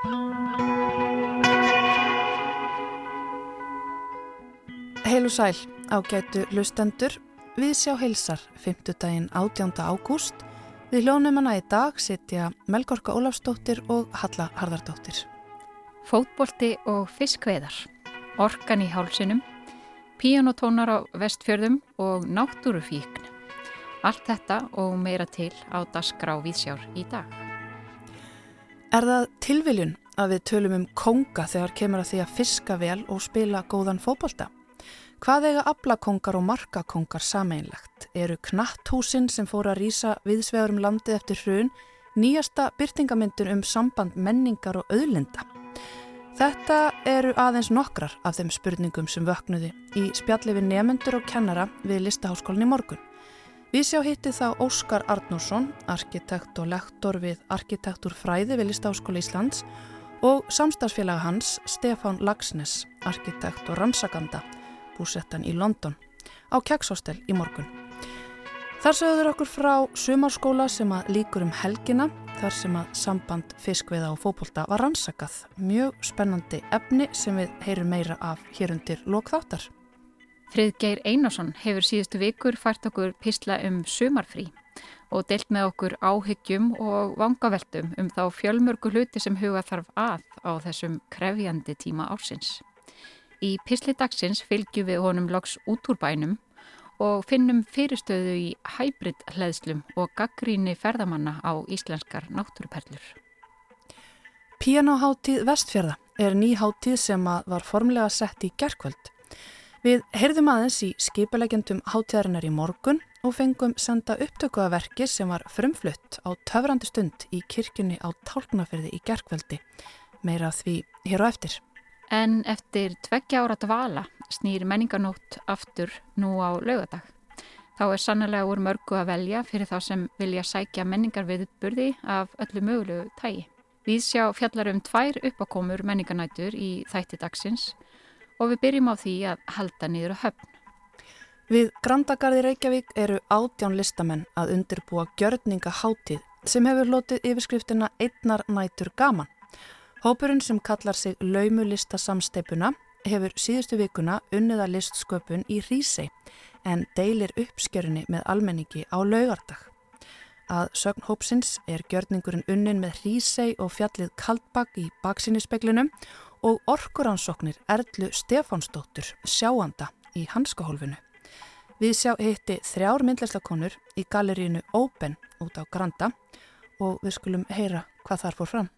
Heil og sæl, ágætu lustendur, við sjá heilsar, 5. daginn 18. ágúst. Við hljónum hana í dag sitja Melgorka Ólafsdóttir og Halla Harðardóttir. Fótbolti og fiskveðar, orkan í hálsinum, píanotónar á vestfjörðum og náttúrufíkn. Allt þetta og meira til á dasgrá viðsjár í dag. Er það tilviljun að við tölum um konga þegar kemur að því að fiska vel og spila góðan fótbolta? Hvað eiga aflakongar og markakongar sameinlegt? Eru knatthúsin sem fóru að rýsa viðsvegur um landið eftir hrun nýjasta byrtingamyndun um samband menningar og auðlinda? Þetta eru aðeins nokkrar af þeim spurningum sem vöknuði í spjalli við nefnendur og kennara við Listaháskólinni morgun. Við sjá hitti þá Óskar Arnússon, arkitekt og lektor við Arkitekturfræði við Listaháskóli Íslands og samstagsfélaga hans Stefán Lagsnes, arkitekt og rannsakanda búsettan í London á Kekshostel í morgun. Þar sögður okkur frá sumarskóla sem að líkur um helgina þar sem að samband fiskviða og fókbólta var rannsakað. Mjög spennandi efni sem við heyrum meira af hér undir lokþáttar. Friðgeir Einarsson hefur síðustu vikur fært okkur písla um sumarfrí og deilt með okkur áhyggjum og vangaveltum um þá fjölmörgu hluti sem huga þarf að á þessum krefjandi tíma ársins. Í písli dagsins fylgjum við honum loks út úr bænum og finnum fyrirstöðu í hybrid hlæðslum og gaggríni ferðamanna á íslenskar náttúruperlur. Pianoháttíð Vestfjörða er ný háttíð sem var formlega sett í gerkvöld. Við heyrðum aðeins í skipilegjendum háttíðarinnar í morgun og fengum senda upptökuðaverki sem var frumflutt á töfrandi stund í kirkjunni á tálknafyrði í gerkvöldi. Meira því hér á eftir. En eftir tveggja ára dvala snýr menningarnótt aftur nú á laugadag. Þá er sannlega úr mörgu að velja fyrir þá sem vilja sækja menningarviðburði af öllu mögulegu tægi. Við sjá fjallar um tvær uppakomur menningarnætur í þætti dagsins og við byrjum á því að halda niður á höfn. Við Grandagarði Reykjavík eru átján listamenn að undirbúa gjörninga hátið sem hefur lotið yfirskriftina Einnar nætur gaman. Hópurinn sem kallar sig laumulista samsteipuna hefur síðustu vikuna unniða listsköpun í Hrísei en deilir uppskjörunni með almenningi á laugardag. Að sögn hópsins er gjörningurinn unnin með Hrísei og fjallið Kaldbakk í baksinnispeglinum og orkuransóknir Erlu Stefánsdóttur sjáanda í hanskahólfinu. Við sjá hitti þrjár myndlistakonur í galerínu Open út á Granda og við skulum heyra hvað þar fór fram.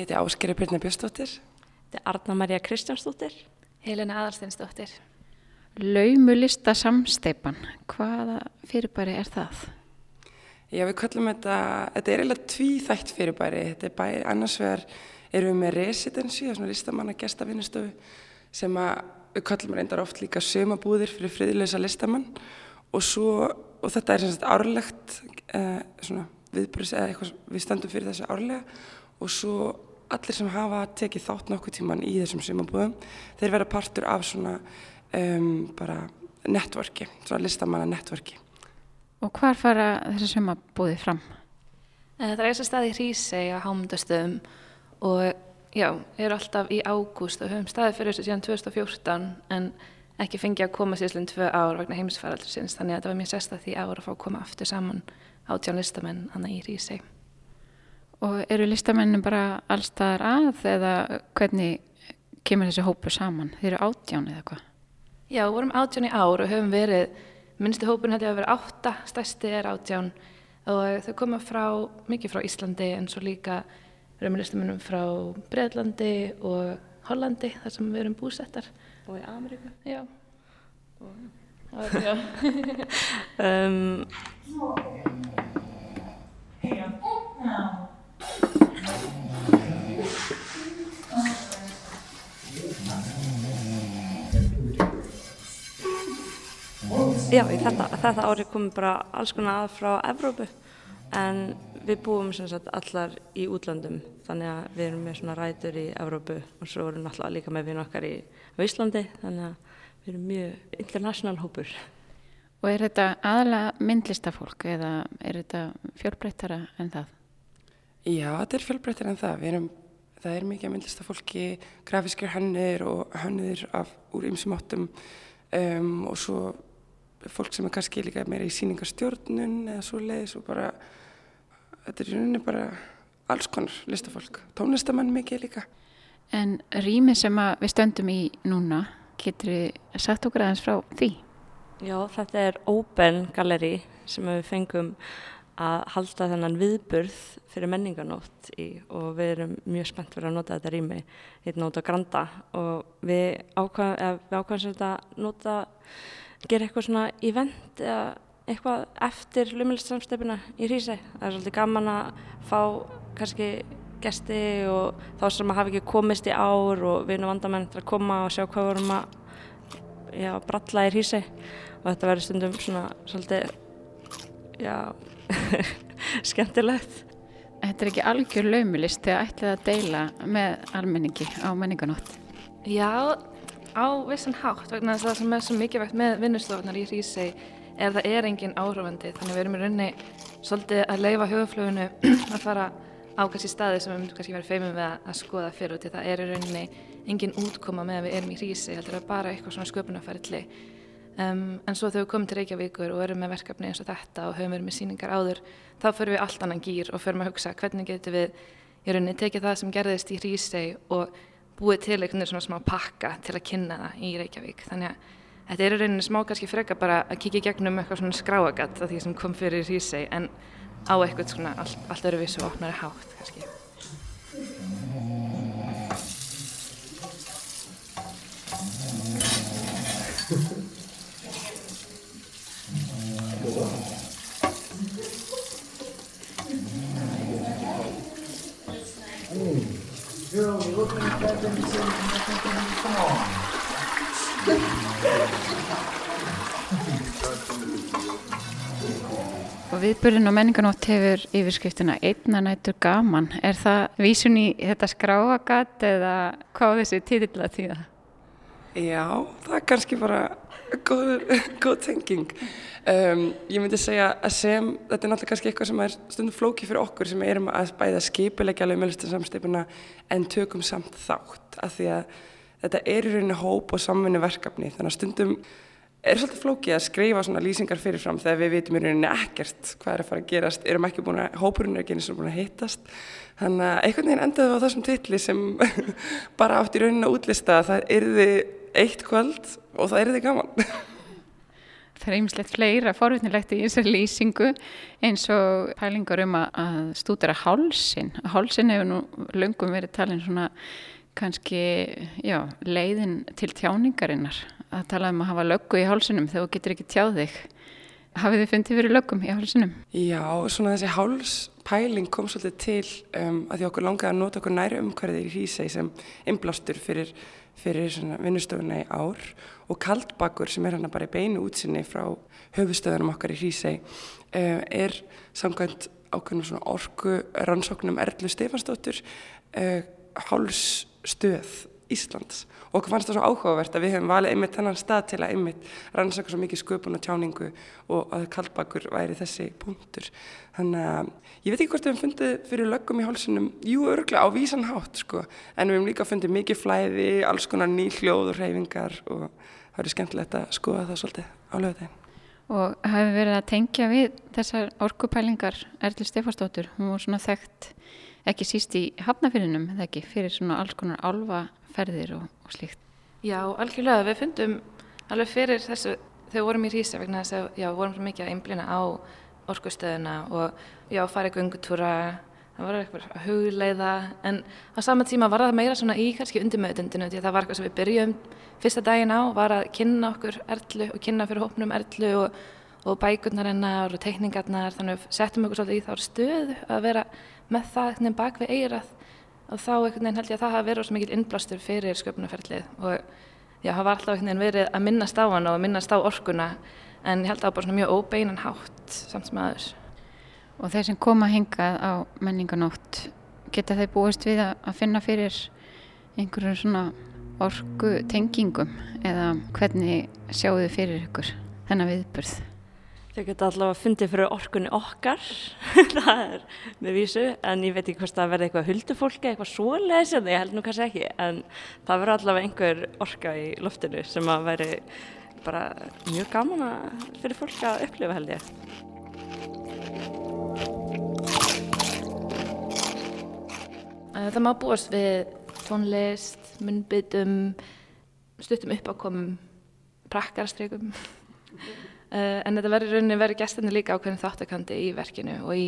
Ég heiti Áskeri Byrna Björnsdóttir. Þetta er Arna Maria Kristjánsdóttir. Helena Aðarsteinsdóttir. Laumulista samsteipan, hvaða fyrirbæri er það? Já, við kallum þetta, þetta er eiginlega tvíþætt fyrirbæri. Þetta er bæri, annars vegar erum við með residency, það er svona listamanna gestafinnistofu sem að við kallum reyndar oft líka sömabúðir fyrir friðlösa listamann og svo, og þetta er svona árlegt eh, svona viðbröðs eða eitthvað, við standum fyrir þessu árlega og svo allir sem hafa tekið þátt nokkuð tíman í þessum sumabúðum þeir vera partur af svona um, bara networki, svona listamanna networki. Og hvar fara þessi sumabúði fram? Það er þess að staði í Hrísei á Hámundastöðum og já, eru alltaf í ágúst og höfum staði fyrir þessu síðan 2014 en ekki fengið að koma síðan tvö ár vegna heimsfæraldur sinns þannig að þetta var mjög sérstað því ár að fá að koma aftur saman átján listamenn hann í Hrísei. Og eru listamennum bara allstaðar að eða hvernig kemur þessi hópu saman? Þeir eru átján eða hvað? Já, við vorum átján í ár og höfum verið, minnstu hópun hætti að vera átta, stærsti er átján og þau koma frá, mikið frá Íslandi en svo líka erum við listamennum frá Breðlandi og Hollandi þar sem við erum búsettar. Og í Ameríku. Já. Og, já. um, Já, þetta, þetta ári komum bara alls konar að frá Evrópu en við búum sem sagt allar í útlandum þannig að við erum með svona rætur í Evrópu og svo erum við alltaf líka með vinn okkar í Íslandi þannig að við erum mjög international hópur. Og er þetta aðalega myndlistafólk eða er þetta fjölbreyttara en það? Já, þetta er fjölbreyttara en það. Erum, það er mikið myndlistafólki, grafískir hannir og hannir af, úr ymsum áttum um, og svo fólk sem er kannski líka meira í síningarstjórnun eða svo leiðis og bara, þetta er í rauninni bara alls konar listafólk. Tónlistamann mikið líka. En rými sem við stöndum í núna, getur þið sagt okkur aðeins frá því? Já, þetta er Open Gallery sem við fengum að halda þennan viðburð fyrir menninganótt í og við erum mjög spennt fyrir að nota þetta rými hérna út á Granda og við ákvæðum ákvæð að nota, gera eitthvað svona event eða eitthvað eftir lumilistsamstefina í Hrísei. Það er svolítið gaman að fá kannski gesti og þá sem að hafa ekki komist í ár og við erum vandamenn til að koma og sjá hvað vorum að já, bralla í Hrísei og þetta verður stundum svona svolítið, já, skemmtilegt. Þetta er ekki algjör laumilist þegar ætlið að deila með almenningi á menninganótt? Já, á vissan hátt vegna þess að það sem er svo mikilvægt með vinnustofunar í Hrísei er að það er engin áhrifandi þannig við erum í rauninni svolítið að leifa höfuflögunu að fara á kannski staði sem við myndum kannski verið feimum við að, skoða fyrir og til það er í rauninni engin útkoma með að við erum í Hrísei heldur að bara eitthvað svona sköpunarferðli Um, en svo þegar við komum til Reykjavíkur og erum með verkefni eins og þetta og höfum verið með síningar áður þá fyrir við allt annan gýr og fyrir að hugsa hvernig getur við í rauninni tekið það sem gerðist í Hrísei og búið til einhvern veginn svona smá pakka til að kynna það í Reykjavík. Þannig að þetta er í rauninni smá kannski freka bara að kíkja gegnum eitthvað svona skráagatt af því sem kom fyrir Hrísei en á eitthvað svona allt, allt öruvísu og opnari hátt kannski Og viðbörðin og menninganótt hefur yfirskriftina einna nættur gaman. Er það vísun í þetta skráagat eða hvað þessi títill að þýða? Já, það er kannski bara góð, góð tenging. Um, ég myndi segja að sem, þetta er náttúrulega kannski eitthvað sem er stundum flóki fyrir okkur sem erum að bæða skipilegja alveg meðlustinsamstipuna en tökum samt þátt af því að þetta er í rauninni hóp og samvinni verkefni þannig að stundum er svolítið flókið að skrifa svona lýsingar fyrirfram þegar við vitum í rauninni ekkert hvað er að fara að gerast, erum ekki búin að, hópurinn er ekki eins og búin að hittast. Þannig að einhvern veginn endaði á þessum titli sem bara átt í rauninni að útlista að það erði eitt kvöld og það erði gaman. Það er einmislegt fleira forvittnilegt í þessari lýsingu eins og pælingar um að stúdera hálsin. Hálsin hefur nú löngum verið talin svona kannski já, leiðin til tjáningarinnar að tala um að hafa löggu í hálsunum þegar þú getur ekki tjáð þig. Hafið þið fundið fyrir löggum í hálsunum? Já, svona þessi hálspæling kom svolítið til um, að því okkur langaði að nota okkur næri umhverfið í hrísei sem inblástur fyrir, fyrir vinnustofuna í ár og kaldbakur sem er hann bara í beinu útsinni frá höfustöðunum okkar í hrísei um, er samkvæmt ákveðnum svona orgu rannsóknum Erlu Stefansdóttur uh, hálsstöð Íslands og okkur fannst það svo áhugavert að við hefum valið einmitt þennan stað til að einmitt rannsaka svo mikið sköpun og tjáningu og að kaldbakur væri þessi punktur. Þannig að ég veit ekki hvort við hefum fundið fyrir löggum í hálsunum, jú örglega á vísan hátt sko, en við hefum líka fundið mikið flæði, alls konar ný hljóð og reyfingar og það verið skemmtilegt að skoða það svolítið á lögðegin. Og hafi verið að tengja við þessar orkupælingar Erli Stefansdóttur, hún voru svona þekkt ekki síst í hafnafyrinum, eða ekki, fyrir svona alls konar álvaferðir og, og slíkt. Já, algjörlega, við fundum alveg fyrir þessu, þegar við vorum í Rísa vegna þess að, já, við vorum svo mikið að einblina á orkustöðuna og já, farið gungutúra, það var eitthvað að hugleiða, en á sama tíma var það meira svona í kannski undirmöðundinu, því að það var eitthvað sem við byrjum fyrsta daginn á, var að kynna okkur erlu og kynna fyrir hópnum erlu og, og bækurnar hennar og teikningarnar, þannig að settum okkur svolítið í þá stöðu að vera með það bak við eirað og þá held ég að það hafi verið svo mikil innblástur fyrir sköpunarferðlið og já, það var alltaf verið að minnast á hann og að minnast á orkuna en ég held að það var bara mjög óbeinan hátt samt sem aður. Og þeir sem koma hingað á menninganótt, geta þeir búist við að finna fyrir einhverjum svona orgu tengingum eða hvernig sjáu þið fyrir ykkur þennan viðbörð? Þau geta allavega fundið fyrir orkunni okkar, það er með vísu, en ég veit ekki hvort það verði eitthvað huldufólki, eitthvað svoleiðis, en ég held nú kannski ekki, en það verður allavega einhver orka í loftinu sem að veri bara mjög gaman fyrir fólk að upplifa held ég. Það má búast við tónlist, munnbytum, stuttum uppákomum, prakkarstrykum. Uh, en þetta verður rauninni verið gæstandi líka ákveðin þáttakandi í verkinu og í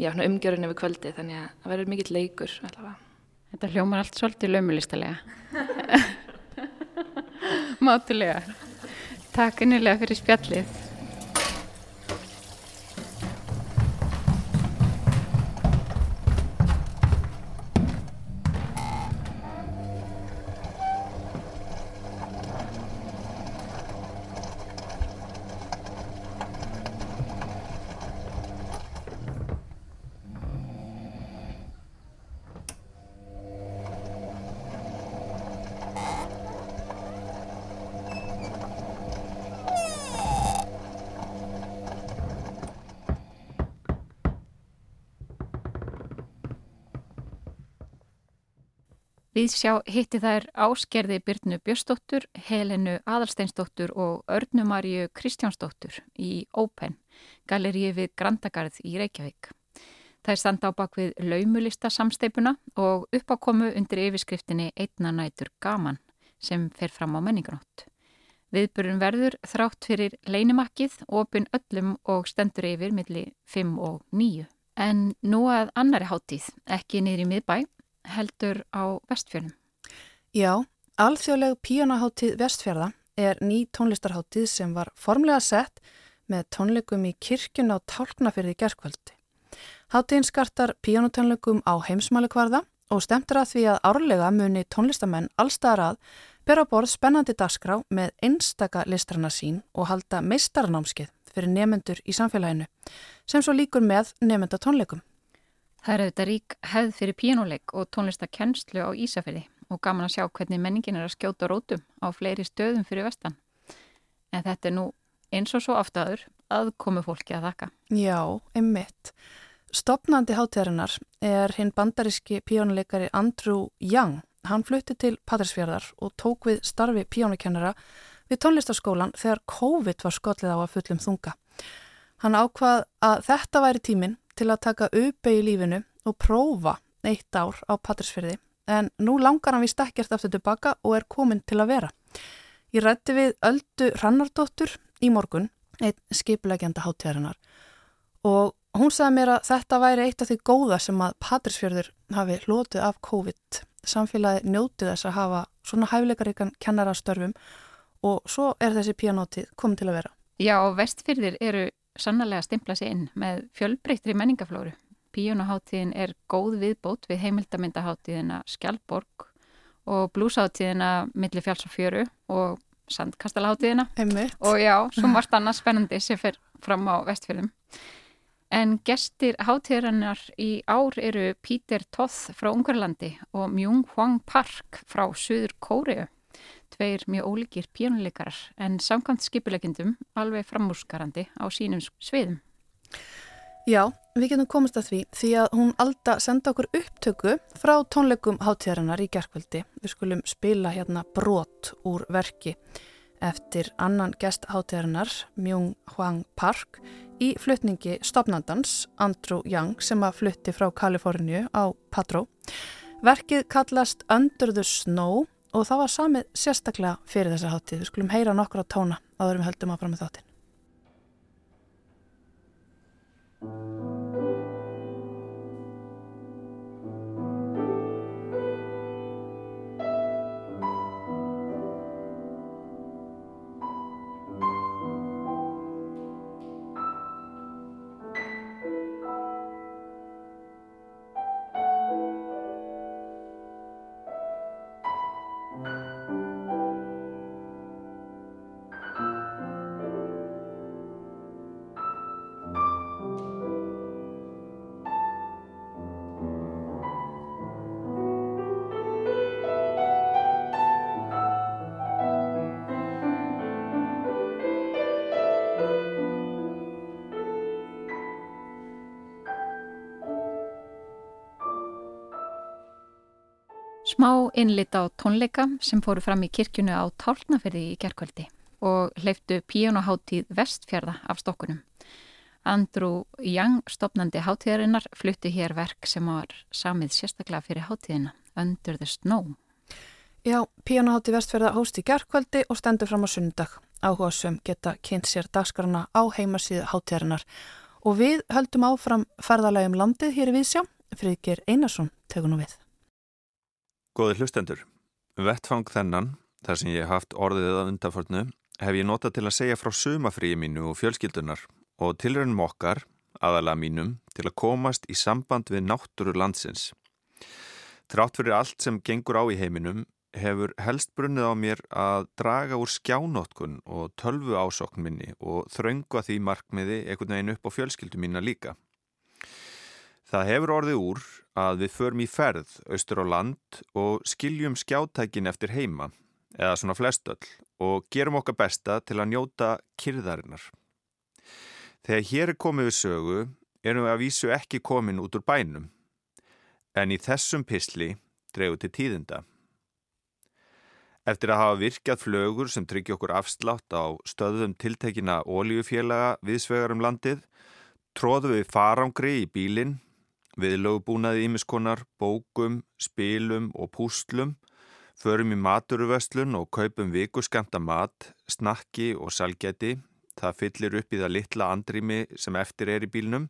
já, umgjörunni við kvöldi þannig að það verður mikill leikur allavega. Þetta hljómar allt svolítið lömulistalega. Mátulega. Takk innilega fyrir spjallið. Við sjá hitti þær Áskerði Byrnu Björstóttur, Helenu Adalsteinsdóttur og Örnumarju Kristjánsdóttur í Open, galeríi við Grandagarð í Reykjavík. Er standa á bakvið laumulista samsteipuna og uppákomu undir yfirskriftinni Einnanætur gaman sem fer fram á menninganótt. Viðburun verður þrátt fyrir leinimakkið, opin öllum og stendur yfir millir 5 og 9. En nú að annari háttíð, ekki niður í miðbæ, heldur á vestfjörnum. Já, alþjóðleg píanaháttíð vestfjörða er ný tónlistarháttíð sem var formlega sett með tónleikum í kirkjun á tálknafyrði gerðkvöldi. Háttíðin skartar píanotónleikum á heimsmælikvarða og stemtur að því að árlega muni tónlistamenn allstaðar að bera borð spennandi dagskrá með einstaka listrana sín og halda meistarnámskið fyrir nefendur í samfélaginu sem svo líkur með nefenda tónleikum. Það er auðvitað rík hefð fyrir pínuleik og tónlistakennslu á Ísafjörði og gaman að sjá hvernig menningin er að skjóta rótum á fleiri stöðum fyrir vestan. En þetta er nú eins og svo aftadur að komu fólki að þakka. Já, einmitt. Stopnandi hátíðarinnar er hinn bandaríski píónuleikari Andrew Young. Hann flutti til Patrísfjörðar og tók við starfi píónukennara við tónlistaskólan þegar COVID var skollið á að fullum þunga. Hann ákvað að þetta væri tíminn til að taka auðbeg í lífinu og prófa eitt ár á Patrísfjörði en nú langar hann vist ekkert aftur tilbaka og er komin til að vera. Ég rætti við Öldu Rannardóttur í morgun, einn skiplegjanda hátjæðarinnar og hún sagði mér að þetta væri eitt af því góða sem að Patrísfjörður hafi lotið af COVID. Samfélagi njótið þess að hafa svona hæfleikaríkan kennarastörfum og svo er þessi píanótið komin til að vera. Já, vestfyrðir eru sannarlega stimpla sér inn með fjölbreyttri menningaflóru. Píjónaháttíðin er góð viðbót við heimildamindaháttíðina Skjálborg og blúsáttíðina Milli fjáls og fjöru og Sandkastalháttíðina og já, svo margt annað spennandi sem fer fram á vestfjörðum. En gestir háttíðarinnar í ár eru Pítur Toth frá Ungarlandi og Mjung Hwang Park frá Suður Kóriu tveir mjög ólíkir pjónuleikarar en samkvæmt skipuleikindum alveg framúrskarandi á sínum sviðum. Já, við getum komast að því því að hún Alda senda okkur upptöku frá tónleikum hátíðarinnar í gerðkvöldi. Við skulum spila hérna brot úr verki eftir annan gest hátíðarinnar, Mjung Hwang Park, í flutningi stopnandans Andrew Young sem að flutti frá Kaliforníu á Patró. Verkið kallast Under the Snow og það var samið sérstaklega fyrir þessa hátíð. Við skulum heyra nokkra tóna áður við höldum að fram með þáttin. Innlit á tónleika sem fóru fram í kirkjunu á Tálnaferði í gerkvöldi og hleyftu píjónaháttíð vestfjörða af stokkunum. Andrew Young, stopnandi háttíðarinnar, fluttu hér verk sem var samið sérstaklega fyrir háttíðina, Under the Snow. Já, píjónaháttíð vestfjörða hóst í gerkvöldi og stendur fram á sundag. Áhuga sem geta kynnt sér dagskarana á heimasíðu háttíðarinnar. Og við höldum áfram ferðalægum landið hér í Vísjá. Friðger Einarsson tegur nú við. Góði hlustendur, vettfang þennan, þar sem ég haft orðið að undanförnu, hef ég notað til að segja frá sumafríi mínu og fjölskyldunar og tilrönum okkar, aðalega mínum, til að komast í samband við náttúru landsins. Trátt fyrir allt sem gengur á í heiminum hefur helst brunnið á mér að draga úr skjánótkun og tölvu ásokn minni og þröngu að því markmiði einhvern veginn upp á fjölskyldu mína líka. Það hefur orðið úr að við förum í ferð austur á land og skiljum skjátækin eftir heima, eða svona flestöll, og gerum okkar besta til að njóta kyrðarinnar. Þegar hér er komið við sögu, erum við að vísu ekki komin út úr bænum, en í þessum pisli dregu til tíðinda. Eftir að hafa virkjað flögur sem tryggja okkur afslátt á stöðum tiltekina óljufélaga viðsvegar um landið, tróðum við farangri í bílinn Við lögbúnaði ímiskonar, bókum, spilum og púslum, förum í maturuvöslun og kaupum vikusskanta mat, snakki og salgeti. Það fyllir upp í það litla andrými sem eftir er í bílnum.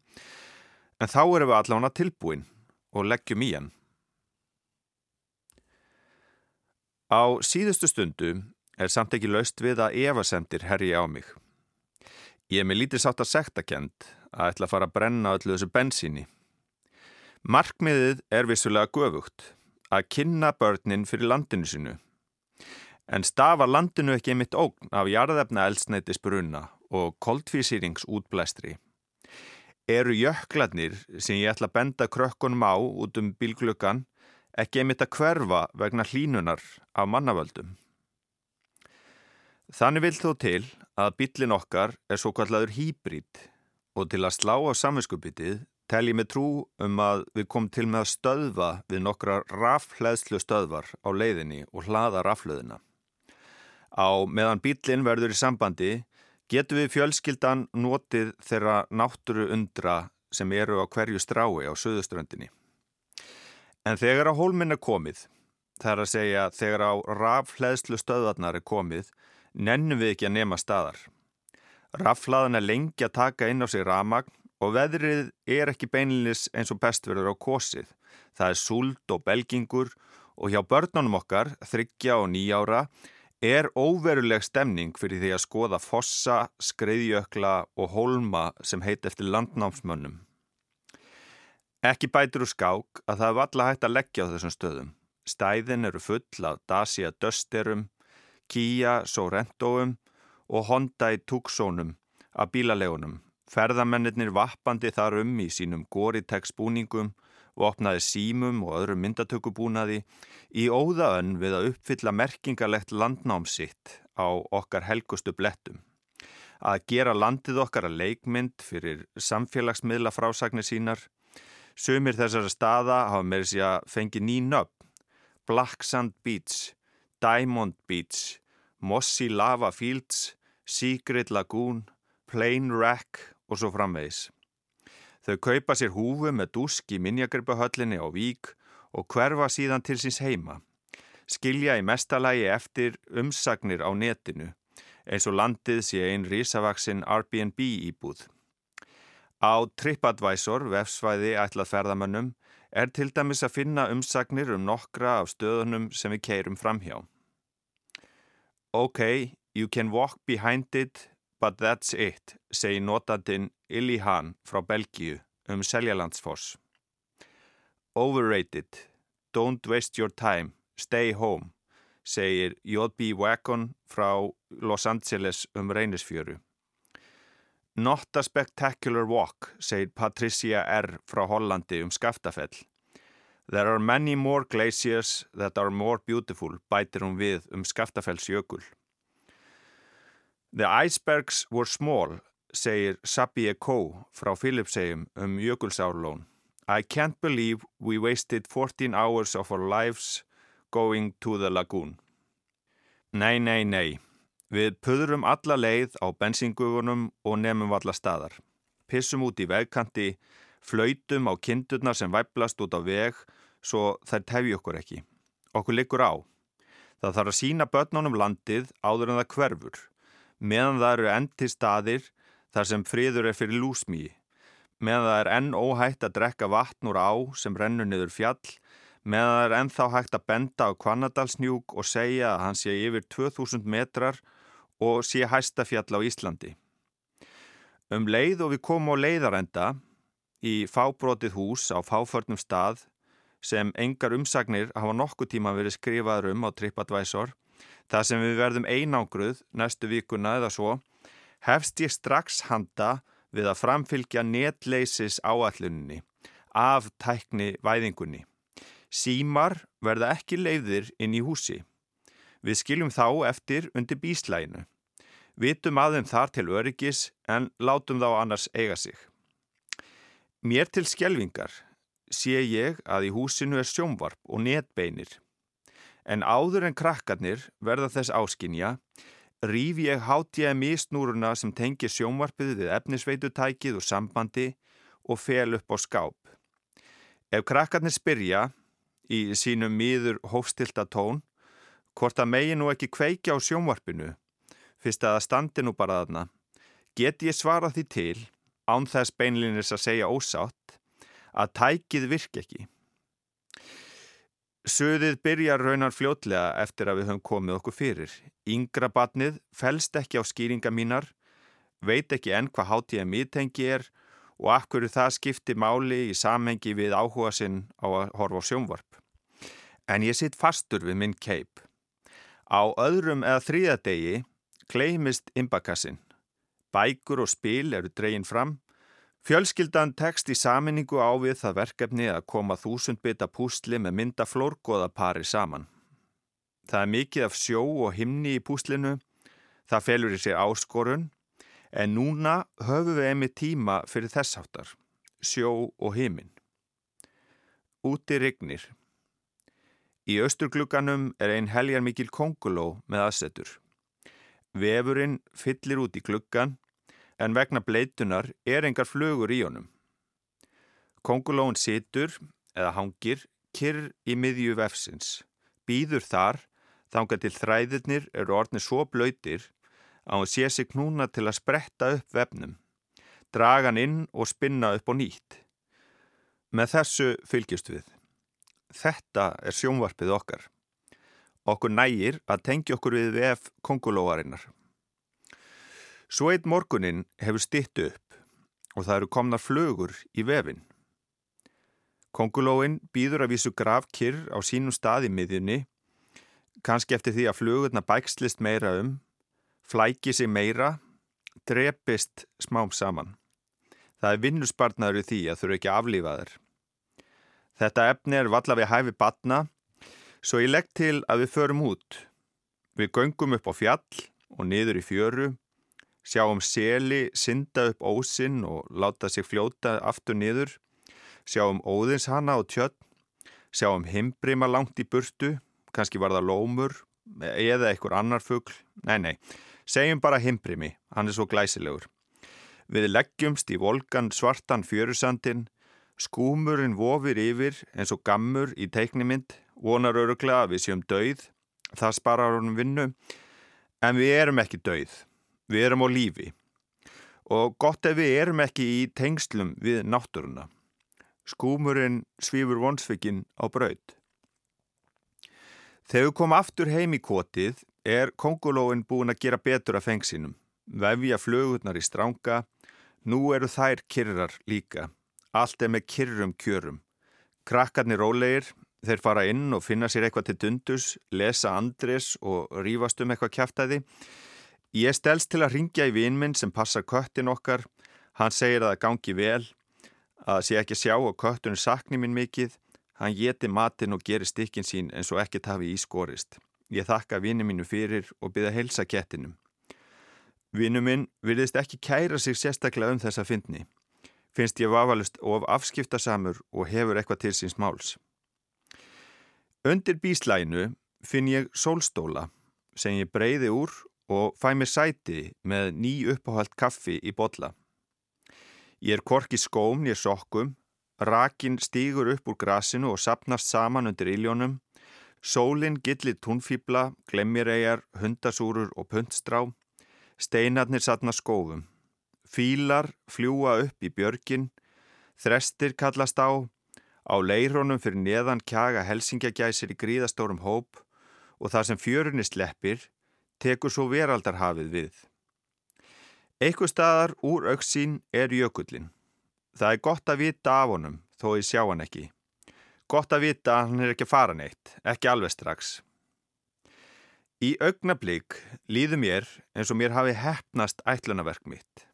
En þá erum við allavega tilbúin og leggjum í hann. Á síðustu stundu er samt ekki laust við að evasendir herji á mig. Ég er með lítið sátt að sekta kent að ætla að fara að brenna öllu þessu bensíni. Markmiðið er vissulega göfugt að kynna börnin fyrir landinu sinu. En stafa landinu ekki mitt ógn af jarðefna eldsneitis bruna og koldfísýringsútblæstri. Eru jöklarnir sem ég ætla að benda krökkunum á út um bílglökan ekki mitt að hverfa vegna hlínunar af mannavöldum. Þannig vil þó til að bílin okkar er svo kallaður hýbrít og til að slá á samvinskupitið tel ég með trú um að við komum til með að stöðva við nokkra rafleðslu stöðvar á leiðinni og hlaða rafleðina. Á meðan bílinn verður í sambandi getur við fjölskyldan notið þeirra nátturu undra sem eru á hverju strái á söðuströndinni. En þegar á hólminn er komið, það er að segja þegar á rafleðslu stöðvarnar er komið, nennum við ekki að nema staðar. Raflaðan er lengi að taka inn á sig ramagn og veðrið er ekki beinlinis eins og bestverður á kosið. Það er súld og belgingur og hjá börnunum okkar, þryggja og nýjára, er óveruleg stemning fyrir því að skoða fossa, skreiðjökla og holma sem heit eftir landnámsmönnum. Ekki bætur úr skák að það er valla hægt að leggja á þessum stöðum. Stæðin eru full af Dacia Dusterum, Kia Sorrentoum og Hyundai Tucsonum af bílalegunum Ferðamennir vappandi þar um í sínum Goritex búningum og opnaði símum og öðrum myndatökubúnaði í óðaönn við að uppfylla merkingalegt landnámsitt á okkar helgustu blettum. Að gera landið okkar að leikmynd fyrir samfélagsmiðla frásagnir sínar. Sumir þessara staða hafa með þess að fengi ný nöfn. Black Sand Beach, Diamond Beach, Mossy Lava Fields, Secret Lagoon, Plain Wreck og svo framvegis. Þau kaupa sér húfu með dusk í minjagripahöllinni á vík og hverfa síðan til síns heima. Skilja í mestalagi eftir umsagnir á netinu eins og landið sé einn risavaksinn Airbnb íbúð. Á TripAdvisor, vefsvæði ætlað ferðamönnum, er til dæmis að finna umsagnir um nokkra af stöðunum sem við keirum framhjá. Ok, you can walk behind it But that's it, segi notandinn Illihan frá Belgíu um Seljalandsfoss. Overrated, don't waste your time, stay home, segir J.B. Wagon frá Los Angeles um Reynisfjöru. Not a spectacular walk, segir Patricia R. frá Hollandi um Skaftafell. There are many more glaciers that are more beautiful, bætir hún við um Skaftafells The icebergs were small, segir Sabie Kó frá Philipsheim um Jökulsárlón. I can't believe we wasted 14 hours of our lives going to the lagoon. Nei, nei, nei. Við puðrum alla leið á bensingugunum og nefnum alla staðar. Pissum út í vegkanti, flautum á kindurnar sem væplast út á veg svo þær tefji okkur ekki. Okkur likur á. Það þarf að sína börnunum landið áður en það hverfur, meðan það eru endi staðir þar sem friður er fyrir lúsmíi, meðan það er enn óhægt að drekka vatn úr á sem rennur niður fjall, meðan það er ennþá hægt að benda á Kvanadalsnjúk og segja að hann sé yfir 2000 metrar og sé hæsta fjall á Íslandi. Um leið og við komum á leiðarenda í fábrotið hús á fáförnum stað sem engar umsagnir hafa nokkuð tíma verið skrifaður um á TripAdvisor, það sem við verðum einangruð næstu vikuna eða svo, hefst ég strax handa við að framfylgja netleysis áalluninni af tækni væðingunni. Símar verða ekki leiðir inn í húsi. Við skiljum þá eftir undir bíslæginu. Vitum aðeim þar til öryggis en látum þá annars eiga sig. Mér til skjelvingar sé ég að í húsinu er sjómvarp og netbeinir. En áður en krakkarnir verða þess áskinja, rýf ég HTMI snúruna sem tengir sjómvarpið við efnisveitutækið og sambandi og fel upp á skáp. Ef krakkarnir spyrja í sínum miður hófstilta tón, hvort að megi nú ekki kveikja á sjómvarpinu, fyrst að það standi nú bara þarna, get ég svara því til, án þess beinlinnir að segja ósátt, að tækið virk ekki. Suðið byrjar raunar fljótlega eftir að við höfum komið okkur fyrir. Yngra batnið fælst ekki á skýringa mínar, veit ekki enn hvað HTMI tengi er og akkur það skipti máli í samhengi við áhuga sinn á að horfa á sjónvarp. En ég sitt fastur við minn keip. Á öðrum eða þrýðadegi kleimist imbakassin. Bækur og spil eru dreyin fram Fjölskyldan tekst í saminningu á við það verkefni að koma þúsund bita púsli með mynda flórgóðapari saman. Það er mikið af sjó og himni í púslinu, það felur í sig áskorun, en núna höfum við einmi tíma fyrir þessáttar, sjó og himin. Úti rignir. Í austurglugganum er ein heljar mikil konguló með aðsetur. Vefurinn fyllir út í gluggan en vegna bleitunar er engar flugur í honum. Kongulóin situr, eða hangir, kyrr í miðju vefsins. Býður þar, þángar til þræðirnir eru orðnir svo blöytir að hún sé sig knúna til að spretta upp vefnum, draga hann inn og spinna upp og nýtt. Með þessu fylgjast við. Þetta er sjónvarpið okkar. Okkur nægir að tengja okkur við vef kongulóarinnar. Svo eitt morgunin hefur stitt upp og það eru komnar flögur í vefin. Kongulóin býður að vísu gravkirr á sínum stað í miðjunni, kannski eftir því að flugurna bækslist meira um, flæki sig meira, drepist smám saman. Það er vinnusbarnaður í því að þurfu ekki aflífaður. Þetta efni er valla við hæfi batna, svo ég legg til að við förum út. Við göngum upp á fjall og niður í fjöru sjáum seli synda upp ósinn og láta sig fljóta aftur niður, sjáum óðinshana og tjött, sjáum himbrima langt í burtu, kannski var það lómur eða einhver annar fuggl, nei nei, segjum bara himbrimi, hann er svo glæsilegur. Við leggjumst í volgan svartan fjörusandin, skúmurinn vofir yfir eins og gammur í teiknimind, vonar öruglega að við séum dauð, það sparar honum vinnu, en við erum ekki dauð. Við erum á lífi og gott ef við erum ekki í tengslum við náttúruna. Skúmurinn svífur vonsvikinn á braud. Þegar við komum aftur heim í kotið er kongulóin búin að gera betur af fengsinum. Vefja flögurnar í stránga, nú eru þær kyrrar líka. Allt er með kyrrum kjörum. Krakkarnir rólegir, þeir fara inn og finna sér eitthvað til dundus, lesa andres og rýfast um eitthvað kæftæði. Ég stelst til að ringja í vinminn sem passar köttin okkar. Hann segir að það gangi vel, að sé ekki sjá og köttunum sakni minn mikið. Hann geti matin og gerir stikkin sín eins og ekkert hafi ískorist. Ég þakka vinni mínu fyrir og byrja að helsa kettinum. Vinnu minn virðist ekki kæra sig sérstaklega um þessa fyndni. Finnst ég vafalust of afskiptasamur og hefur eitthvað til síns máls. Undir bíslæinu finn ég sólstóla sem ég breyði úr og fæ mér sæti með ný uppáhald kaffi í botla. Ég er kork í skóm, ég sokkum, rakin stýgur upp úr grasinu og sapnast saman undir íljónum, sólinn gillir túnfýbla, glemmiregar, hundasúrur og puntstrá, steinarnir satna skófum, fílar fljúa upp í björgin, þrestir kallast á, á leirrónum fyrir neðan kjaga helsingjagæsir í gríðastórum hóp og þar sem fjörunni sleppir tekur svo veraldarhafið við. Eitthvað staðar úr auksín er jökullin. Það er gott að vita af honum þó ég sjá hann ekki. Gott að vita að hann er ekki að fara neitt, ekki alveg strax. Í augnablík líður mér eins og mér hafi hefnast ætlunaverk mitt.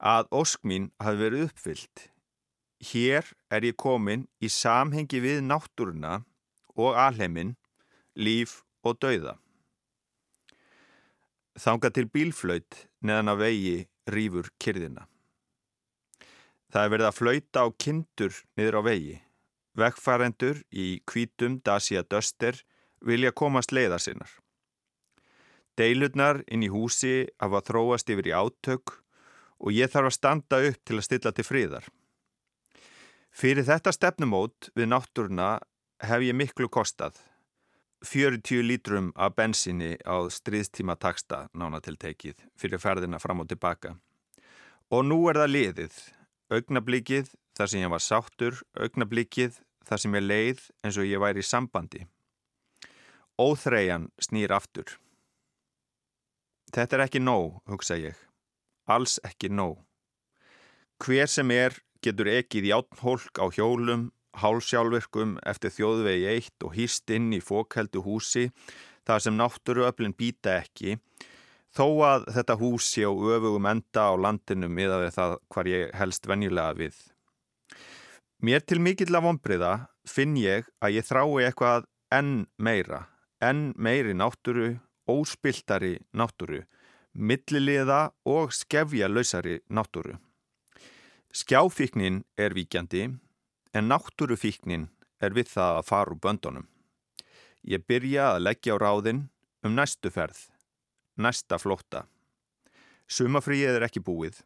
Að ósk mín hafi verið uppfyllt. Hér er ég komin í samhengi við náttúruna og alheimin, líf og dauða. Þanga til bílflöyt neðan að vegi rýfur kyrðina. Það er verið að flöyta á kindur niður á vegi. Vegfærendur í kvítum Dacia Duster vilja komast leiðar sinnar. Deilurnar inn í húsi hafa þróast yfir í átök og ég þarf að standa upp til að stilla til fríðar. Fyrir þetta stefnumót við náttúruna hef ég miklu kostað. 40 lítrum af bensinni á stríðstíma taksta nánatiltekið fyrir ferðina fram og tilbaka. Og nú er það liðið, augnablíkið þar sem ég var sáttur, augnablíkið þar sem ég leið eins og ég væri í sambandi. Óþreian snýr aftur. Þetta er ekki nóg, hugsa ég. Alls ekki nóg. Hver sem er getur ekið játnhólk á hjólum hálfsjálfurkum eftir þjóðvegi eitt og hýst inn í fókheldu húsi þar sem náttúruöflin býta ekki þó að þetta húsi á öfugum enda á landinu miða við það hvar ég helst venjulega við. Mér til mikill af ombriða finn ég að ég þrái eitthvað enn meira, enn meiri náttúru, óspiltari náttúru, milliliða og skefja lausari náttúru. Skjáfíknin er víkjandi en náttúrufíknin er við það að fara úr böndunum. Ég byrja að leggja á ráðin um næstu ferð, næsta flótta. Sumafríið er ekki búið.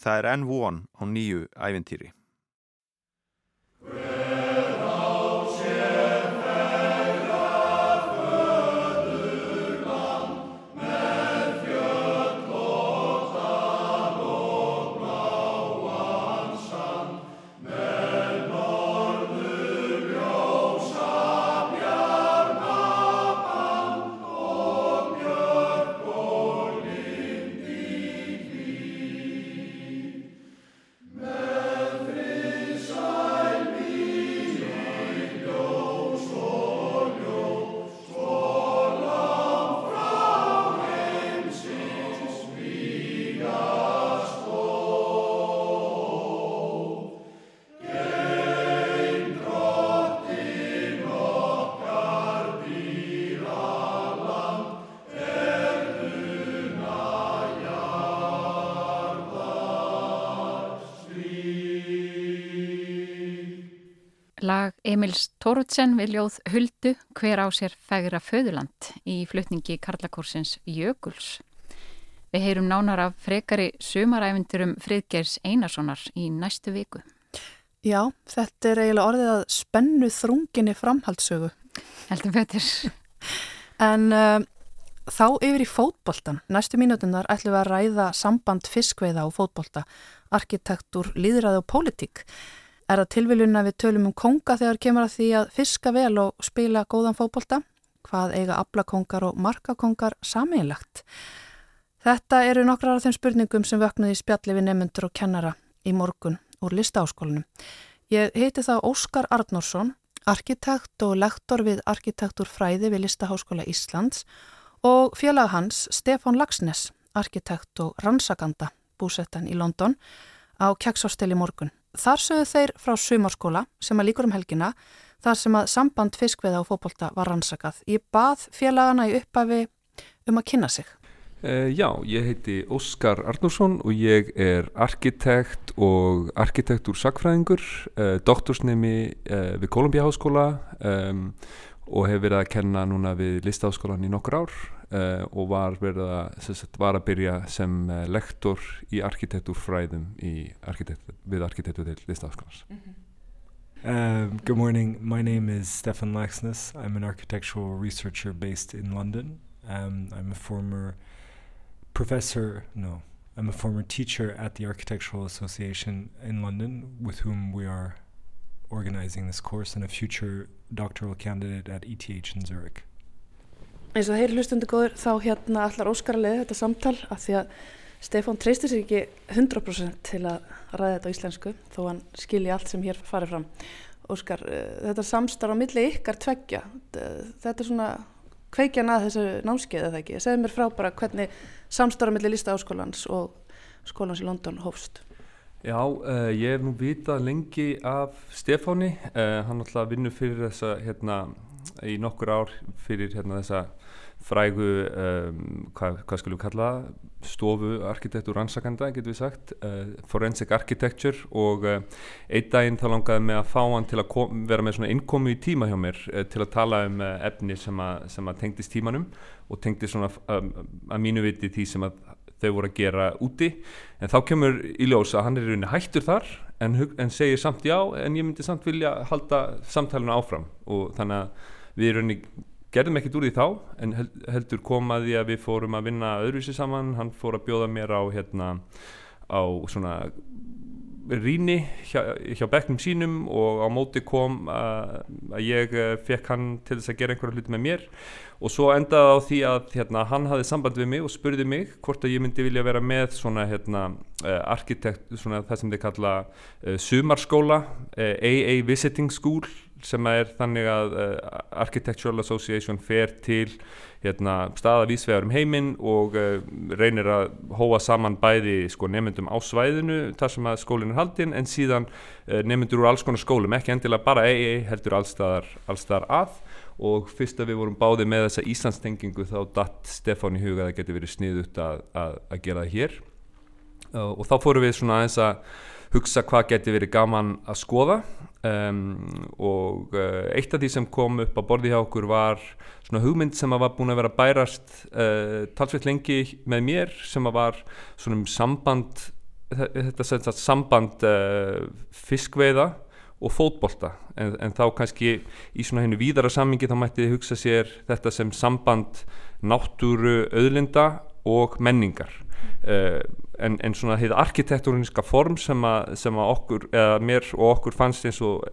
Það er enn von á nýju æventýri. Emils Tóruðsen við ljóð Huldu hver á sér fægra föðurland í flutningi Karlakórsins Jökuls. Við heyrum nánar af frekari sumaræfindurum Friðgers Einarssonar í næstu viku. Já, þetta er eiginlega orðið að spennu þrunginni framhaldssögu. Heldur betur. En uh, þá yfir í fótboltan. Næstu mínutunar ætlum við að ræða samband fiskveiða og fótbolta, arkitektur, líðræði og pólitík. Er það tilviljun að við tölum um konga þegar kemur að því að fiska vel og spila góðan fókbólta? Hvað eiga aflakongar og markakongar sameinlegt? Þetta eru nokkrar af þeim spurningum sem vöknuði í spjalli við nefnundur og kennara í morgun úr listaáskólinu. Ég heiti þá Óskar Arnórsson, arkitekt og lektor við arkitekturfræði við Listaháskóla Íslands og félag hans Stefán Lagsnes, arkitekt og rannsakanda búsettan í London á Kjagsástel í morgun. Þar sögðu þeir frá sumarskóla sem að líkur um helgina þar sem að samband fiskveða og fókbólta var rannsakað. Ég bað félagana í upphafi um að kynna sig. Uh, já, ég heiti Óskar Arnússon og ég er arkitekt og arkitektur sakfræðingur, uh, doktorsnemi uh, við Kolumbia Háskóla um, og hef verið að kenna núna við Listaháskólan í nokkur ár og var, að, sagt, var að byrja sem lektor í arkitekturfræðum arkitekt, við arkitektur til Listaháskólans. Mm -hmm. Um, good morning. My name is Stefan Laxness. I'm an architectural researcher based in London. Um, I'm a former professor, no, I'm a former teacher at the Architectural Association in London, with whom we are organizing this course, and a future doctoral candidate at ETH in Zurich. Eins og þeir hlustundu góður þá hérna allar óskarlega þetta samtal af því að Stefán treystir sér ekki 100% til að ræða þetta á íslensku þó hann skilji allt sem hér farið fram. Óskar, eh, þetta samstarf á milli ykkar tveggja, þetta er svona kveikjan að þessu námskeið eða ekki. Segð mér frá bara hvernig samstarf milli lísta áskólans og skólans í London hófst. Já, uh, ég hef nú vitað lengi af Stefáni, uh, hann alltaf vinnur fyrir þessa, hérna, í nokkur ár fyrir hérna þessa frægu, um, hvað, hvað skulum við kalla það, stofu arkitektur rannsakanda, getur við sagt, uh, forensic architecture og uh, einn daginn þá langaði mig að fá hann til að vera með svona innkomu í tíma hjá mér uh, til að tala um efni sem að, sem að tengdist tímanum og tengdist svona um, að mínu viti því sem að þau voru að gera úti. En þá kemur í ljós að hann er í rauninni hættur þar en, en segir samt já en ég myndi samt vilja halda samtæluna áfram. Og þannig að við erum rauninni gerðum ekkert úr því þá en heldur komaði að við fórum að vinna öðruvísi saman, hann fór að bjóða mér á hérna á svona ríni hjá, hjá bekknum sínum og á móti kom að, að ég eh, fekk hann til þess að gera einhverja hluti með mér og svo endaði á því að hérna, hann hafði samband við mig og spurði mig hvort að ég myndi vilja vera með svona hérna, uh, arkitekt, svona það sem þið kalla uh, sumarskóla, uh, AA Visiting School sem er þannig að Architectural Association fer til hérna, staðavísvegar um heiminn og reynir að hóa saman bæði sko, nefndum á svæðinu þar sem að skólinn er haldinn en síðan nefndur úr alls konar skólum, ekki endilega bara EE heldur allstaðar, allstaðar að og fyrst að við vorum báði með þessa Íslandstengingu þá datt Stefán í huga að það geti verið sniðut að, að, að gera það hér. Og þá fórum við svona aðeins að hugsa hvað geti verið gaman að skoða. Um, og uh, eitt af því sem kom upp á borði hjá okkur var svona hugmynd sem að var búin að vera bærast uh, talsveit lengi með mér sem að var svona um samband þetta sagt, samband uh, fiskveiða og fótbolta. En, en þá kannski í svona hennu víðara sammingi þá mætti þið hugsa sér þetta sem samband náttúru auðlinda og menningar. Uh, en, en svona heið arkitektúrinska form sem að, sem að okkur, eða mér og okkur fannst eins og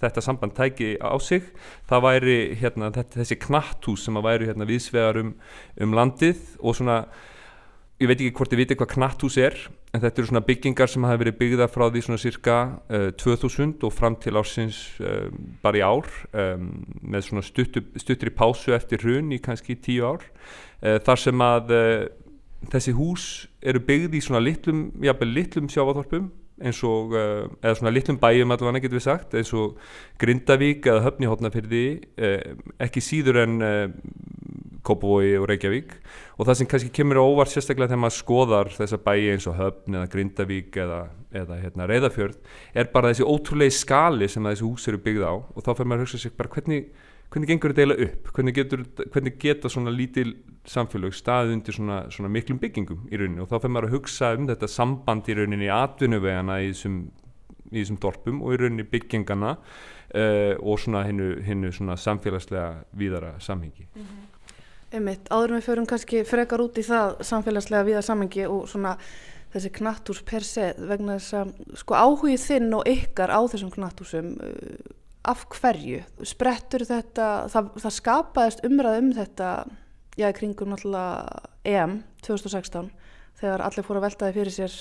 þetta samband tæki á sig, það væri hérna, þetta, þessi knatthús sem að væri hérna, viðsvegar um, um landið og svona, ég veit ekki hvort ég viti hvað knatthús er, en þetta eru svona byggingar sem hafa verið byggða frá því svona cirka uh, 2000 og fram til ársins uh, bara í ár um, með svona stuttur í pásu eftir hrun í kannski tíu ár. Uh, þar sem að þessi hús eru byggð í svona litlum, jábel litlum sjávaþorpum eins og, uh, eða svona litlum bæjum allavega getur við sagt, eins og Grindavík eða Höfnihotnafyrði eh, ekki síður en eh, Kópavói og Reykjavík. Og það sem kannski kemur óvart sérstaklega þegar maður skoðar þessa bæji eins og Höfn eða Grindavík eða, eða hérna, Reyðafjörð er bara þessi ótrúlegi skali sem þessi hús eru byggð á. Og þá fyrir maður að hugsa sér bara hvernig hvernig gengur þetta eiginlega upp? Hvernig, getur, hvernig geta svona lítil samfélag staðið undir svona, svona miklum byggingum í rauninni? Og þá fyrir maður að hugsa um þetta samband í rauninni í atvinnuvegana í þessum, í þessum dorpum og í rauninni byggingana uh, og svona svona samfélagslega víðara samhengi. Mm -hmm. Einmitt, áður með förum kannski frekar út í það samfélagslega víðara samhengi og svona þessi knattús per se vegna þess að sko áhugið þinn og ykkar á þessum knattúsum uh, af hverju sprettur þetta, það, það skapaðist umræð um þetta já, kringum náttúrulega EM 2016 þegar allir fóru að veltaði fyrir sér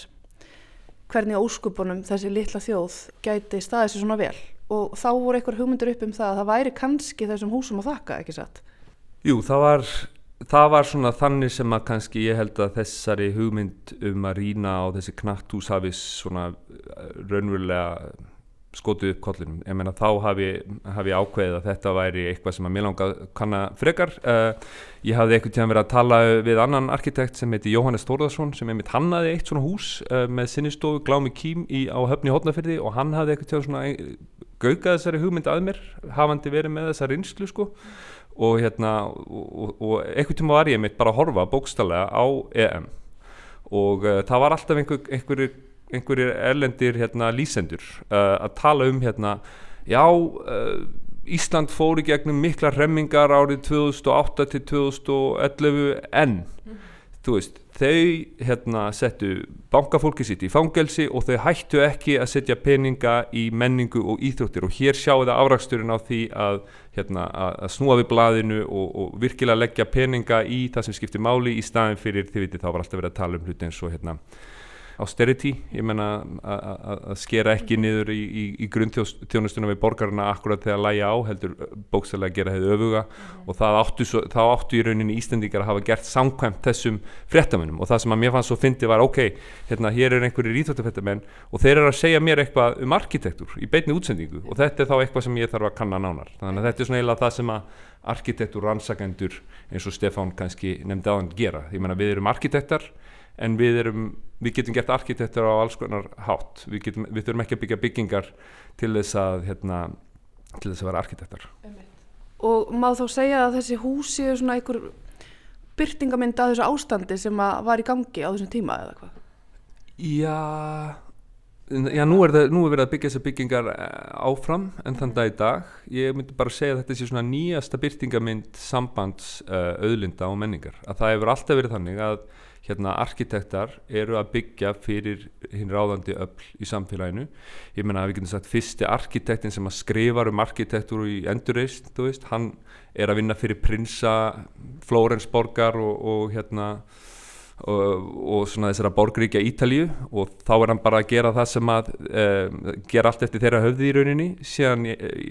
hvernig óskupunum þessi litla þjóð gæti staðið sér svona vel og þá voru einhver hugmyndur upp um það að það væri kannski þessum húsum að þakka, ekki satt? Jú, það var, það var svona þannig sem að kannski ég held að þessari hugmynd um að rína á þessi knatthús hafis svona raunverulega skotu upp kollinum, ég meina þá hafi, hafi ákveðið að þetta væri eitthvað sem að mér langa kanna frekar. Uh, ég hafði eitthvað tíðan verið að tala við annan arkitekt sem heiti Jóhannes Þórðarsson sem einmitt hannaði eitt svona hús uh, með sinnistofu Glámi Kím í, á höfni hótnafyrði og hann hafði eitthvað tíðan svona gaugað þessari hugmynd að mér hafandi verið með þessa rinslu sko og hérna og, og eitthvað tíma var ég mitt bara að horfa bókstallega á EM og uh, það var alltaf einhver, einhverjir einhverjir erlendir hérna, lýsendur uh, að tala um hérna, já, uh, Ísland fór í gegnum mikla remmingar árið 2008 til 2011 en mm. þú veist, þau hérna settu bankafólki sitt í fangelsi og þau hættu ekki að setja peninga í menningu og íþróttir og hér sjáu það afraksturinn á því að, hérna, að snúa við blaðinu og, og virkilega leggja peninga í það sem skiptir máli í staðin fyrir því við þá var alltaf verið að tala um hluti eins og hérna austerity, ég menna að skera ekki niður í, í, í grunnþjónustuna við borgarna akkurat þegar læja á, heldur bókstæðilega að gera hefðu öfuga. Mm. og það áttu, svo, þá áttu í rauninni Íslandingar að hafa gert samkvæmt þessum fréttamennum og það sem að mér fannst svo fyndi var ok, hérna hér er einhverjir íþjóttafréttamenn og þeir eru að segja mér eitthvað um arkitektur í beitni útsendingu. Og þetta er þá eitthvað sem ég þarf að kanna nánar. Þannig að þetta er svona eiginlega það sem að arkitektur rannsakendur eins og Stefán kannski nefndi aðan gera, ég menna við erum arkitektar en við, erum, við getum gert arkitektur á alls konar hátt við, getum, við þurfum ekki að byggja byggingar til þess að, hérna, til þess að vera arkitektar Og má þá segja að þessi hús séu svona einhver byrtingamind að þessu ástandi sem var í gangi á þessum tíma eða hvað? Já Já, nú er, það, nú er verið að byggja þessar byggingar eh, áfram en þann dag í dag. Ég myndi bara segja að þetta sé svona nýjasta byrtingamind sambands uh, auðlinda og menningar. Að það hefur alltaf verið þannig að hérna arkitektar eru að byggja fyrir hinn ráðandi öll í samfélaginu. Ég menna að við getum sagt fyrsti arkitektin sem að skrifa um arkitektur í endurreist, þú veist, hann er að vinna fyrir prinsa Flórensborgar og, og hérna og, og svona þessara borgríkja Ítalíu og þá er hann bara að gera það sem að um, gera allt eftir þeirra höfði í rauninni síðan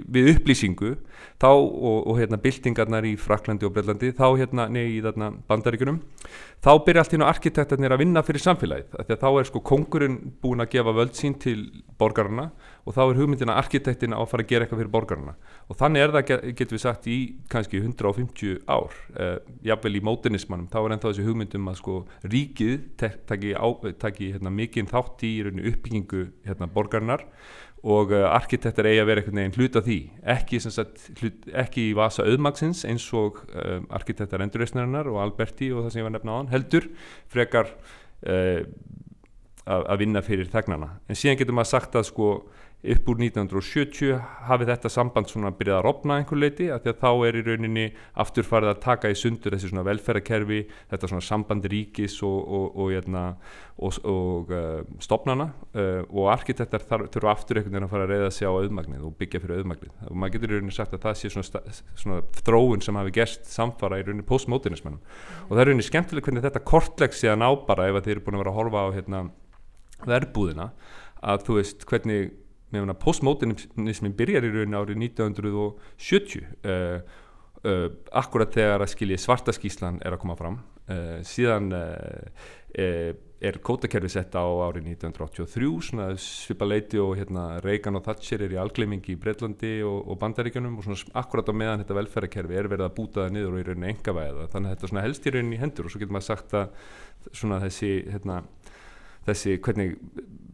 við upplýsingu þá og, og hérna byltingarnar í Fraklandi og Brellandi þá hérna nefn í þarna bandaríkunum þá byrja allt hérna arkitektarnir að vinna fyrir samfélagið þá er sko kongurinn búin að gefa völd sín til borgarna og þá er hugmyndina arkitektin á að fara að gera eitthvað fyrir borgarna og þannig er það, getur við sagt, í kannski 150 ár eh, jafnvel í mótinismannum, þá er ennþá þessi hugmyndum að sko ríkið taki, taki hérna, mikinn þátt í uppbyggingu hérna, borgarnar og uh, arkitektur eigi að vera einhvern veginn hluta því. Ekki, sagt, hlut, ekki í vasa auðmagsins eins og um, arkitektar endurreysnarinnar og Alberti og það sem ég var nefna á hann heldur frekar uh, að vinna fyrir þegnana en síðan getur maður sagt að sko upp úr 1970 hafi þetta samband svona byrjað að rofna einhver leiti að því að þá er í rauninni aftur farið að taka í sundur þessi svona velferðarkerfi þetta svona samband ríkis og, og, og, hérna, og, uh, stopnana uh, og arkitektar þurfa aftur einhvern veginn að fara að reyða sig á auðmagnið og byggja fyrir auðmagnið. Og maður getur í rauninni sagt að það sé svona, svona þróun sem hafi gerst samfara í rauninni postmodernismannum og það er rauninni skemmtileg hvernig þetta kortlegs sé að ná bara ef þeir eru búin að vera að horfa á hérna, verbúðina að þú veist hvernig postmodernismin byrjar í raun árið 1970 uh, uh, akkurat þegar að skilji svartaskíslan er að koma fram. Uh, síðan uh, uh, er kótakerfi sett á árið 1983 svipa leiti og hérna, Reagan og Thatcher er í algleimingi í Breitlandi og, og Bandaríkjunum og svona, akkurat á meðan þetta velferðarkerfi er verið að búta það niður og í rauninni enga væða þannig að þetta helst í rauninni í hendur og svo getur maður sagt að þessi hérna, þessi hvernig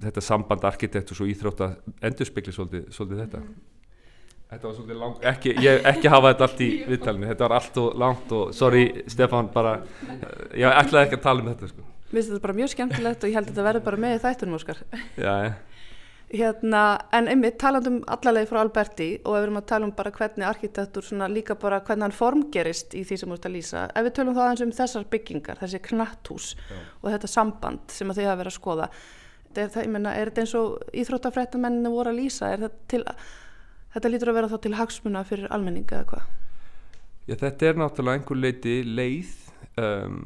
þetta samband arkitekt og svo íþrótt að endurspegli svolítið, svolítið þetta mm. Þetta var svolítið langt, ekki, ég ekki hafa þetta allt í viðtalinu, þetta var allt og langt og sorry Stefan bara, ég ætlaði ekki að tala um þetta sko. Mér finnst þetta bara mjög skemmtilegt og ég held að þetta verður bara með í þættunum Óskar. Já, ég. Hérna, en einmitt talandum allarleið frá Alberti og ef við erum að tala um bara hvernig arkitektur svona líka bara hvernig hann formgerist í því sem þú ert að lýsa ef við tölum þá aðeins um þessar byggingar, þessi knattús Já. og þetta samband sem þið hafa verið að skoða er, það, meina, er þetta eins og íþróttafrættamenninu voru að lýsa til, þetta lítur að vera þá til hagsmuna fyrir almenninga eða hvað? Já þetta er náttúrulega einhver leiti leið um,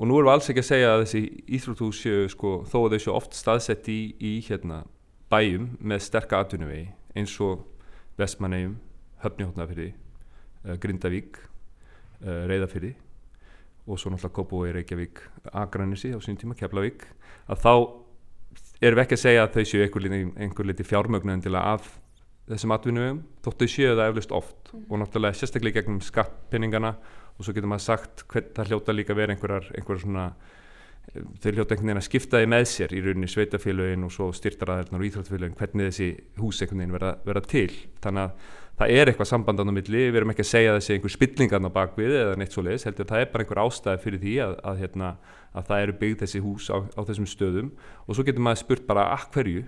og nú erum við alls ekki að segja að þessi íþróttús sko, þó að þau séu oft staðsett í, í hérna bæjum með sterka atvinnuvegi eins og Vestmannegjum, Höfnihóttnafyrði, uh, Grindavík, uh, Reyðafyrði og svo náttúrulega Kópavói, Reykjavík, Akranissi á sín tíma, Keflavík, að þá erum við ekki að segja að þau séu einhver, einhver liti fjármögnu til að af þessum atvinnum þóttu séu það eflust oft mm. og náttúrulega sérstaklega gegnum skattpinningana og svo getur maður sagt hvern það hljóta líka verið einhverjar, einhverjar svona þau hljóta einhvern veginn að skipta þið með sér í rauninni sveitafélagin og svo styrtaraðarnar og íþróttafélagin hvernig þessi hús einhvern veginn verða, verða til. Þannig að það er eitthvað sambandan á milli. Við erum ekki að segja þessi einhver spillingarn á bakvið eða neitt svo leiðis, heldur það er bara einhver ástæði fyrir því að, að, hérna, að það eru byggð þessi hús á, á þessum stöðum. Og svo getur maður spurt bara að hverju?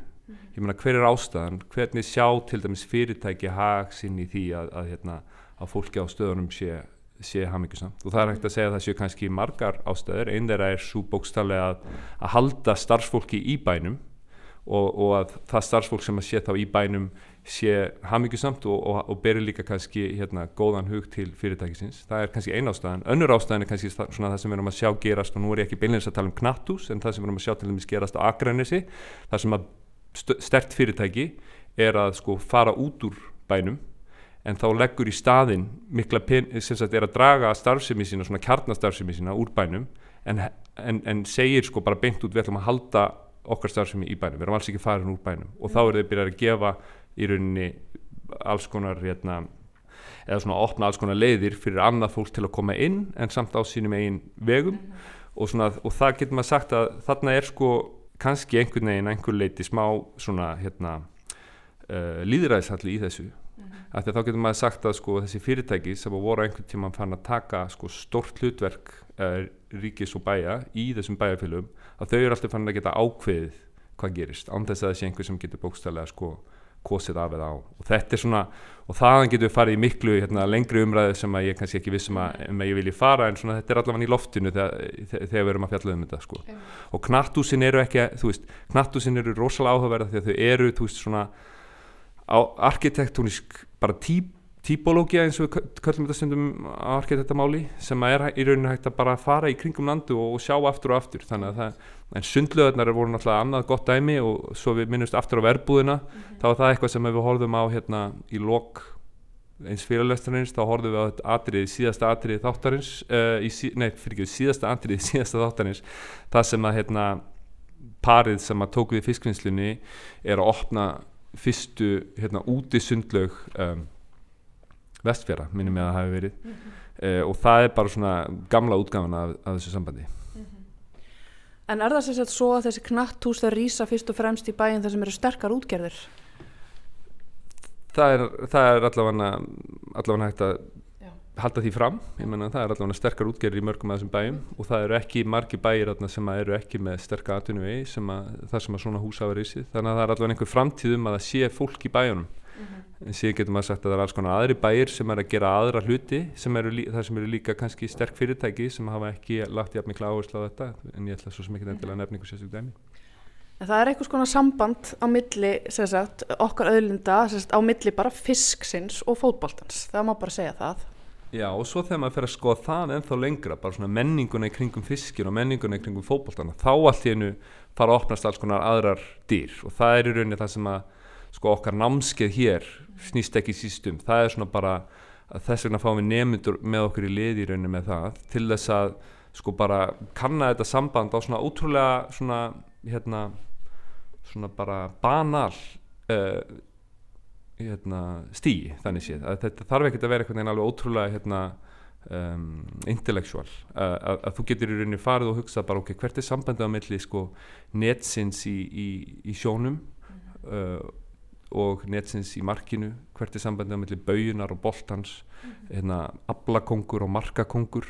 Ég meina hver er ástæðan, hvernig sjá til dæmis fyrirtæki hagsinn í því að, að, hérna, fólki á stöðunum sé, sé hamingusamt og það er hægt að segja að það séu kannski margar ástæður, einn þeirra er svo bókstallega að, að halda starfsfólki í bænum og, og að það starfsfólk sem að sé þá í bænum sé hamingusamt og, og, og beri líka kannski hérna, góðan hug til fyrirtækisins. Það er kannski einn ástæðan, önnur ástæðan er kannski svona það sem við erum að sjá gerast og nú er ég ekki beinleins að tala um knattus en það sem við erum að sjá til dæmis gerast á Akranesi það sem að stert fyrirtæki er að sko fara út úr bænum en þá leggur í staðin mikla pen, sem sagt er að draga starfsemi sína, svona kjarnastarfsemi sína úr bænum en, en, en segir sko bara beint út við ætlum að halda okkar starfsemi í bænum, við erum alls ekki farin úr bænum. Og þá er þau byrjað að gefa í rauninni alls konar hérna, eða svona að opna alls konar leiðir fyrir annað fólk til að koma inn en samt á sínum eigin vegum. Og, svona, og það getur maður sagt að þarna er sko kannski einhvern veginn einhver leiti smá svona hérna uh, líðræðishalli í þessu að þá getur maður sagt að sko þessi fyrirtæki sem voru einhvern tíma fann að taka sko stort hlutverk uh, ríkis og bæja í þessum bæjarfélagum að þau eru alltaf fann að geta ákveðið hvað gerist, þess að sé einhver sem getur bókstæðilega sko kosið af eða á og þetta er svona og þaðan getur við farið í miklu hérna, lengri umræðu sem að ég kannski ekki vissum að, um að ég vilji fara en svona þetta er allavega í loftinu þegar, þegar við erum að fjalla um þetta sko. og knattúsin eru ekki, þú veist knattúsin eru rosalega áhugaverða því að þau eru þú veist svona arkitektónisk bara típ típológia eins og við köllum þetta stundum á arkitektamáli sem er í rauninu hægt að bara fara í kringum landu og, og sjá aftur og aftur. Þannig að það, en sundlöðunar er voru náttúrulega annað gott dæmi og svo við minnumst aftur á verbúðina. Mm -hmm. þá var það eitthvað sem við horfum á hérna í lok eins fyrirlestarins þá horfum við á þetta atrið síðasta atrið þáttarins uh, sí, nei fyrir ekki síðasta atrið síðasta þáttarins. Það sem að hérna parið sem að tók við fiskvinnslunni er að opna fyrstu hérna úti sundlög um, vestfjara, minnum ég að það hefur verið mm -hmm. uh, og það er bara svona gamla útgáðan af, af þessu sambandi mm -hmm. En er það sem sagt svo að þessi knatthús það rýsa fyrst og fremst í bæin þar sem eru sterkar útgerðir? Það er, það er allavega allavega hægt að. Halda því fram, ég menna það er allavega sterkar útgerðir í mörgum af þessum bæjum og það eru ekki margi bæjir sem eru ekki með sterka atvinnu vegi þar sem að svona hús hafa reysið þannig að það er allavega einhver framtíð um að það sé fólk í bæjunum. Mm -hmm. en síðan getur maður sagt að það er alls konar aðri bæir sem er að gera aðra hluti sem eru, þar sem eru líka kannski sterk fyrirtæki sem hafa ekki lagt jafn mikla áherslu á þetta. En ég ætla svo sem ekki endilega að nefna einhver sérstaklega dæmi. En það er eitthvað svona samband á milli sagt, okkar auðlinda sagt, á milli bara fisksins og fótbóltans það má bara segja það Já og svo þegar maður fer að skoða það ennþá lengra bara svona menninguna í kringum fiskin og menninguna í kringum fótbóltana þá allt í hennu fara að opnast alls konar aðrar dýr og það er í rauninni það sem að sko okkar námskeið hér snýst ekki sístum, það er svona bara þess vegna fáum við nemyndur með okkur í liði í rauninni með það til þess að sko bara kanna þetta samband á svona ótrúlega svona hérna svona bara banal uh, hérna stíi þannig séð. Að þetta þarf ekki að vera eitthvað alveg ótrúlega hérna um, intellectual. Uh, að, að þú getur í rauninni farið og hugsað bara ok, hvert er sambandið á milli sko netsins í, í, í sjónum uh, og netsins í markinu? Hvert er sambandið á milli baujunar og boltans? -hmm. hérna, ablakongur og markakongur?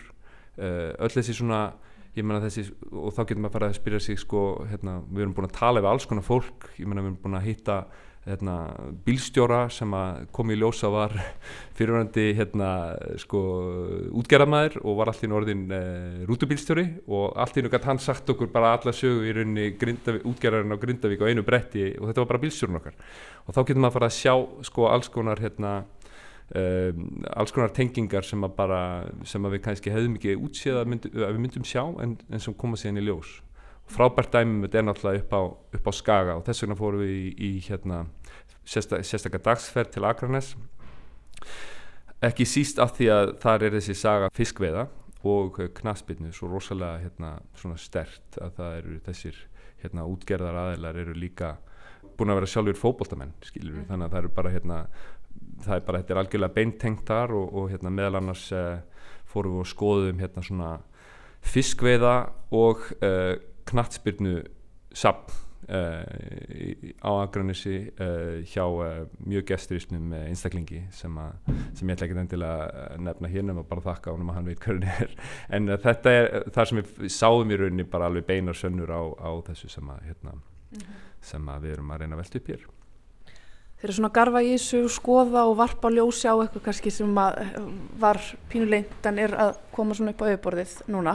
Uh, öll þessi svona ég menna þessi, og þá getur maður að fara að spyrja sig sko, hérna, við erum búin að tala við alls konar fólk, ég menna við erum búin að hitta hérna, bílstjóra sem kom í ljósa var fyrirvændi hérna, sko, útgerðamæður og var allir orðin e, rútubílstjóri og allir gætt hann sagt okkur bara alla sögu í rauninni útgerðarinn á Grindavík á einu bretti og þetta var bara bílstjórun okkar. Og þá getur maður að fara að sjá sko, alls konar hérna Um, alls konar tengingar sem að bara sem að við kannski hefðum ekki útsíða að, mynd, að við myndum sjá en, en sem koma síðan í ljós frábært dæmum þetta er náttúrulega upp á, upp á Skaga og þess vegna fórum við í, í hérna, sérstaklega sérstaka dagsferð til Akranes ekki síst af því að þar er þessi saga fiskveiða og knaspinnu svo rosalega hérna, stert að það eru þessir hérna útgerðar aðeinar eru líka búin að vera sjálfur fókbóltamenn Mm. þannig að það eru bara hérna það er bara, þetta er algjörlega beintengt þar og, og hérna meðal annars uh, fórum við og skoðum hérna svona fiskveiða og uh, knattspyrnu sapn uh, á Akranissi uh, hjá uh, mjög gesturísnum einstaklingi sem, a, sem ég ætla ekki endilega að nefna hér nema bara þakka honum að hann veit hvernig er. En þetta er það sem við sáum í rauninni bara alveg beinar sönnur á, á þessu sem að, hérna, sem að við erum að reyna að velta upp hér. Þeir eru svona að garfa í þessu, skoða og varpa ljósi á eitthvað kannski sem eh, var pínulengt en er að koma svona upp á auðborðið núna.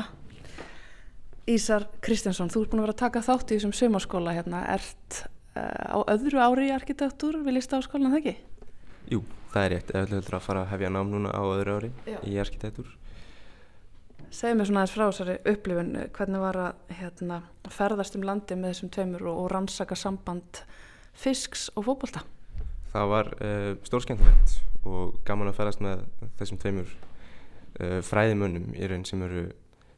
Ísar Kristjánsson, þú ert búin að vera að taka þátt í þessum sumarskóla hérna, ert uh, á öðru ári í arkitektúr við lísta á skólan, það ekki? Jú, það er rétt, eða heldur að fara að hefja nám núna á öðru ári Já. í arkitektúr. Segðu mér svona aðeins frá þessari upplifun, hvernig var að hérna, ferðast um landi með þessum tveimur og, og rannsaka samband fisks og fótbolta? Það var uh, stórskemmtilegt og gaman að ferðast með þessum tveimur uh, fræðimönnum í raun sem eru,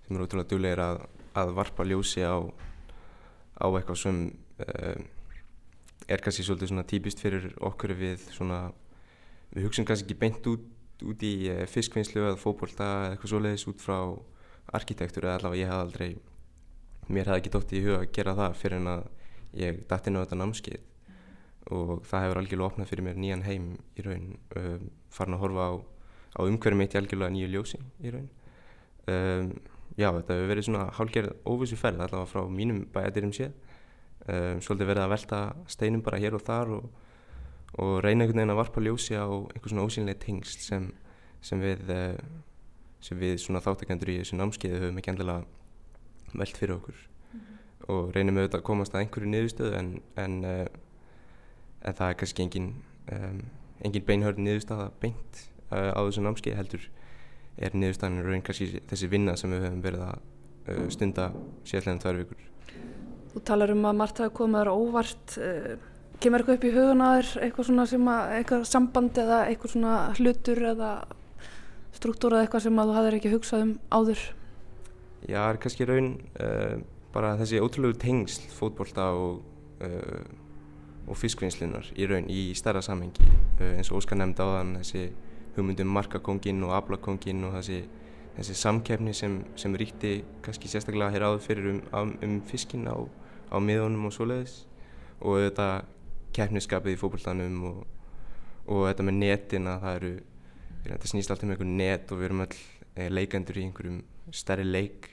sem eru ótrúlega duglegir að, að varpa ljósi á, á eitthvað sem uh, er kannski svolítið svona típist fyrir okkur við svona, við hugsaum kannski ekki beint út, út í uh, fiskvinnslu eða fótbolta eða eitthvað svoleiðis út frá arkitektur eða allavega ég hafði aldrei, mér hafði ekki dótt í huga að gera það fyrir en að ég datt inn á þetta námskeið. Og það hefur algjörlega opnað fyrir mér nýjan heim í raun um, farin að horfa á, á umhverfið mitt í algjörlega nýju ljósi í raun. Um, já, þetta hefur verið svona hálgerð óvissu ferð allavega frá mínum bæjadirum séð. Um, svolítið verið að velta steinum bara hér og þar og, og reyna einhvern veginn að varpa ljósi á einhver svona ósynlega tengst sem, sem við uh, sem við svona þáttakendur í þessu námskeiði höfum ekki endilega velt fyrir okkur. Og reynum auðvitað að komast að einhverju niðurstöðu en, en uh, en það er kannski engin, um, engin beinhörð niðurstaða beint uh, á þessu námskeið heldur er niðurstaðan raun kannski þessi vinna sem við höfum verið að uh, stunda síðan tvær vikur. Þú talar um að margt hafa komið þar óvart, uh, kemur eitthvað upp í hugun að þér, eitthvað svona sem að, eitthvað samband eða eitthvað svona hlutur eða struktúra eða eitthvað sem að þú hafðir ekki hugsað um áður? Já, það er kannski raun uh, bara þessi ótrúlegu tengsl fótbolta og, uh, og fiskvinnslunar í raun í stærra samhengi uh, eins og Óskar nefndi á þann þessi hugmyndum markakongin og aflakongin og þessi, þessi samkeppni sem, sem ríkti kannski sérstaklega hér áður fyrir um, um, um fiskin á, á miðunum og svoleiðis. Og þetta keppniskapið í fótboltanum og, og þetta með netina það eru þetta snýst alltaf um einhvern net og við erum öll eh, leikendur í einhverjum stærri leik.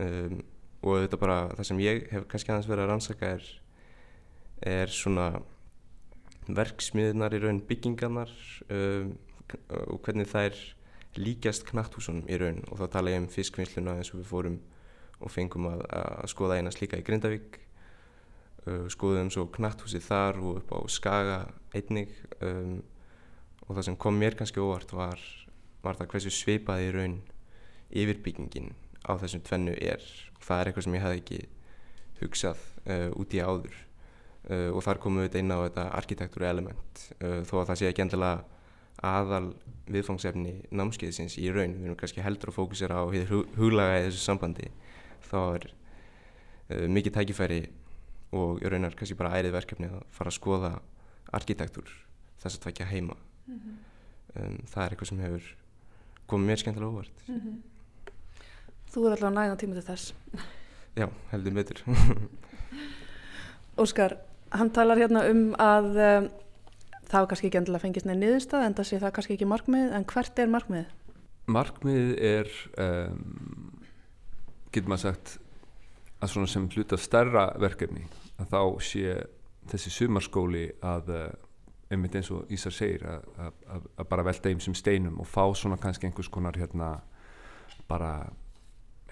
Um, og þetta bara það sem ég hef kannski aðeins verið að rannsaka er, er svona verksmiðunar í raun byggingarnar. Um, og hvernig þær líkjast knatthúsunum í raun. Og þá tala ég um fiskvinnsluna eins og við fórum og fengum að, að skoða eina slíka í Grindavík. Uh, skoðum svo knatthúsið þar og upp á Skaga einnig um, og það sem kom mér kannski óvart var, var það hversu svipaði í raun yfirbyggingin á þessum tvennu er. Og það er eitthvað sem ég hafði ekki hugsað uh, út í áður. Uh, og þar komum við inn á þetta arkitektúru element. Uh, þó að það sé ekki endilega aðal viðfangsefni námskeiðsins í raun. Við erum kannski heldur að fókusera á hug, huglaga í þessu sambandi. Þá er uh, mikið tækifæri og í raunar kannski bara ærið verkefni að fara að skoða arkitektúr þess að tvekja heima. Mm -hmm. um, það er eitthvað sem hefur komið mér skemmtilega óvart. Mm -hmm. Þú er alltaf næðan tíma til þess. Já, heldur betur. Óskar, hann talar hérna um að um, það var kannski ekki endilega fengist neina niðurstað en það sé það kannski ekki markmið en hvert er markmið? Markmið er um, getur maður sagt að svona sem hluta stærra verkefni að þá sé þessi sumarskóli að einmitt eins og Ísar segir að, að, að bara velta einn sem steinum og fá svona kannski einhvers konar hérna bara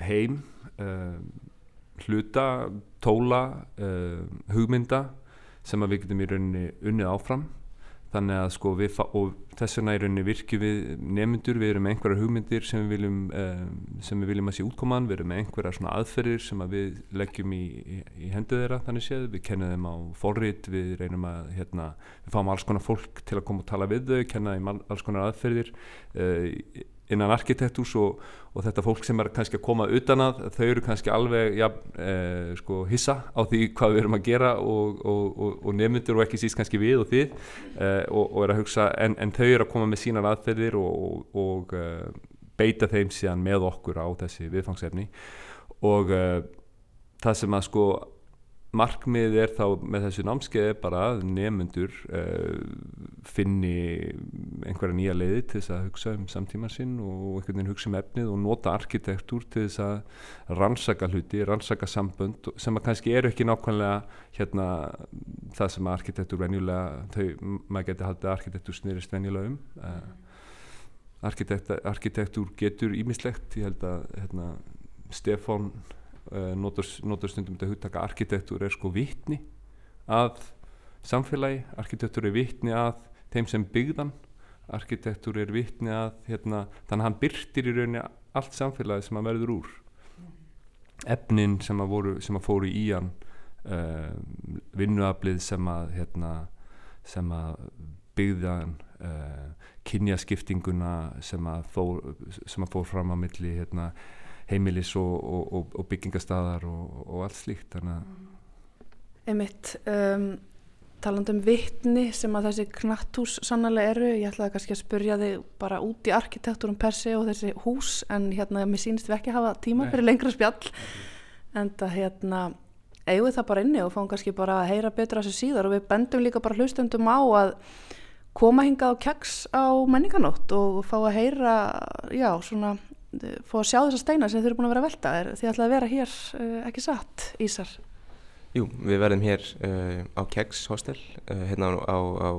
heim um, hluta, tóla um, hugmynda sem að við getum í rauninni unnið áfram þannig að sko við og þess vegna í rauninni virkjum við nemyndur, við erum með einhverjar hugmyndir sem við viljum um, sem við viljum að sé útkoman, við erum með einhverjar svona aðferðir sem að við leggjum í, í, í hendu þeirra þannig séð, við kennum þeim á forrið, við reynum að hérna, við fáum alls konar fólk til að koma og tala við þau, kenna þeim alls konar aðferðir. Uh, innan arkitektús og, og þetta fólk sem er kannski að koma utan að þau eru kannski alveg ja, eh, sko, hissa á því hvað við erum að gera og, og, og nefnundur og ekki síst kannski við og þið eh, og er að hugsa en, en þau eru að koma með sínar aðferðir og eh, beita þeim síðan með okkur á þessi viðfangsefni. Og eh, það sem að sko markmið er þá með þessu námskeiði bara að nefnendur uh, finni einhverja nýja leiði til þess að hugsa um samtíma sinn og einhvern veginn hugsa um efnið og nota arkitektúr til þess að rannsaka hluti, rannsaka sambönd sem að kannski eru ekki nákvæmlega hérna það sem arkitektúr venjulega, þau, maður getur haldið að arkitektúr snýrist venjulega um. Uh, arkitektúr getur ímislegt, ég held að hérna, Stefán notur, notur stundum þetta hugtaka arkitektúr er sko vittni að samfélagi, arkitektúr er vittni að þeim sem byggðan arkitektúr er vittni að hérna, þannig að hann byrtir í rauninni allt samfélagi sem að verður úr. Efnin sem að, voru, sem að fóru í hann uh, vinnuaflið sem að hérna, sem að byggðan uh, kynjaskiptinguna sem að fór, sem að fór fram á milli hérna heimilis og, og, og byggingastadar og allt slíkt Einmitt um, taland um vittni sem að þessi knattús sannlega eru, ég ætlaði kannski að spurja þig bara út í arkitektúrum persi og þessi hús en hérna mér sínist við ekki hafa tíma fyrir lengra spjall. En það hérna eigum við það bara inni og fáum kannski bara að heyra betra þessu síðar. Og við bendum líka bara hlustundum á að koma hingað á keks á menninganótt og fá að heyra já svona fá að sjá þessa steina sem þau eru búin að vera að velta. Er því ætlaði að vera hér uh, ekki satt Ísar? Jú, við verðum hér uh, á Keggs hostel uh, hérna á, á, á,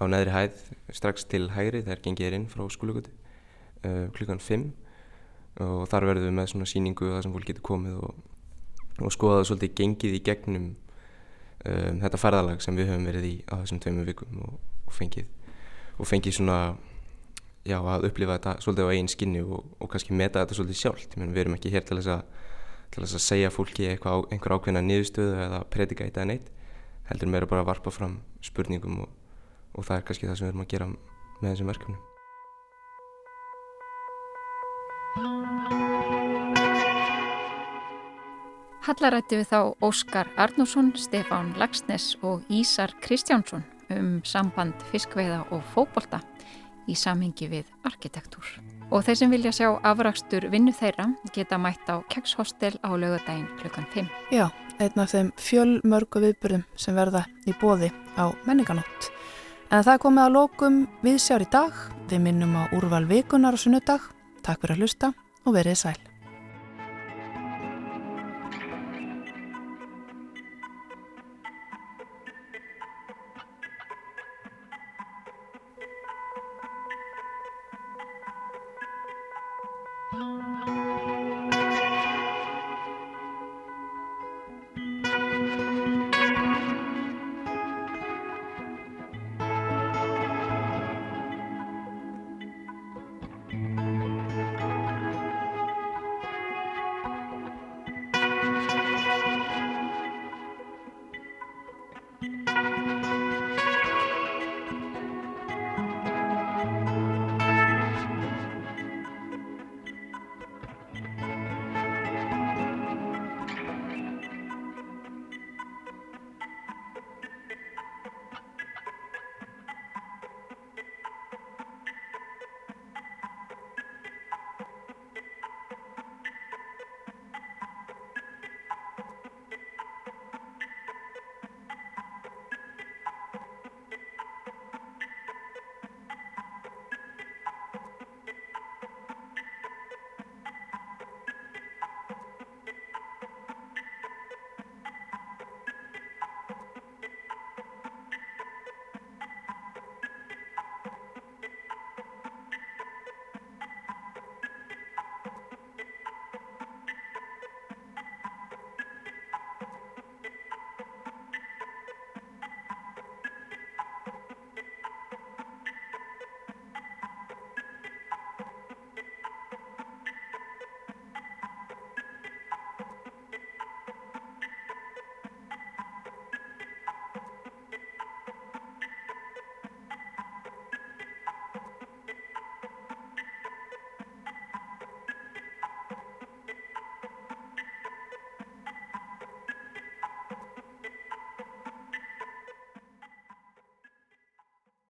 á neðri hæð strax til hægri þegar gengið er inn frá skólugutu klukkan 5 og þar verðum við með svona síningu þar sem fólk getur komið og, og skoða svolítið gengið í gegnum um, þetta ferðalag sem við höfum verið í á þessum tveimum vikum og, og fengið og fengið svona já, að upplifa þetta svolítið á eigin skinni og, og kannski meta þetta svolítið sjálft. Við erum ekki hér til þess að, til þess að segja fólki eitthvað, einhver ákveðna niðurstöðu eða predika eitt eða neitt. Heldur meira bara að varpa fram spurningum og, og það er kannski það sem við erum að gera með þessum verkefnum. Hallarætti við þá Óskar Arnússon, Stefán Lagsnes og Ísar Kristjánsson um samband fiskveiða og fókbolta í samhengi við arkitektúr. Og þeir sem vilja sjá afrakstur vinnu þeirra geta mætt á kekshostel á lögadaginn klukkan 5. Já, einn af þeim fjölmörgu viðbyrðum sem verða í bóði á menninganótt. En það komið að lókum við sjár í dag. Við minnum á úrval vikunar og sunnudag. Takk fyrir að hlusta og verið sæl.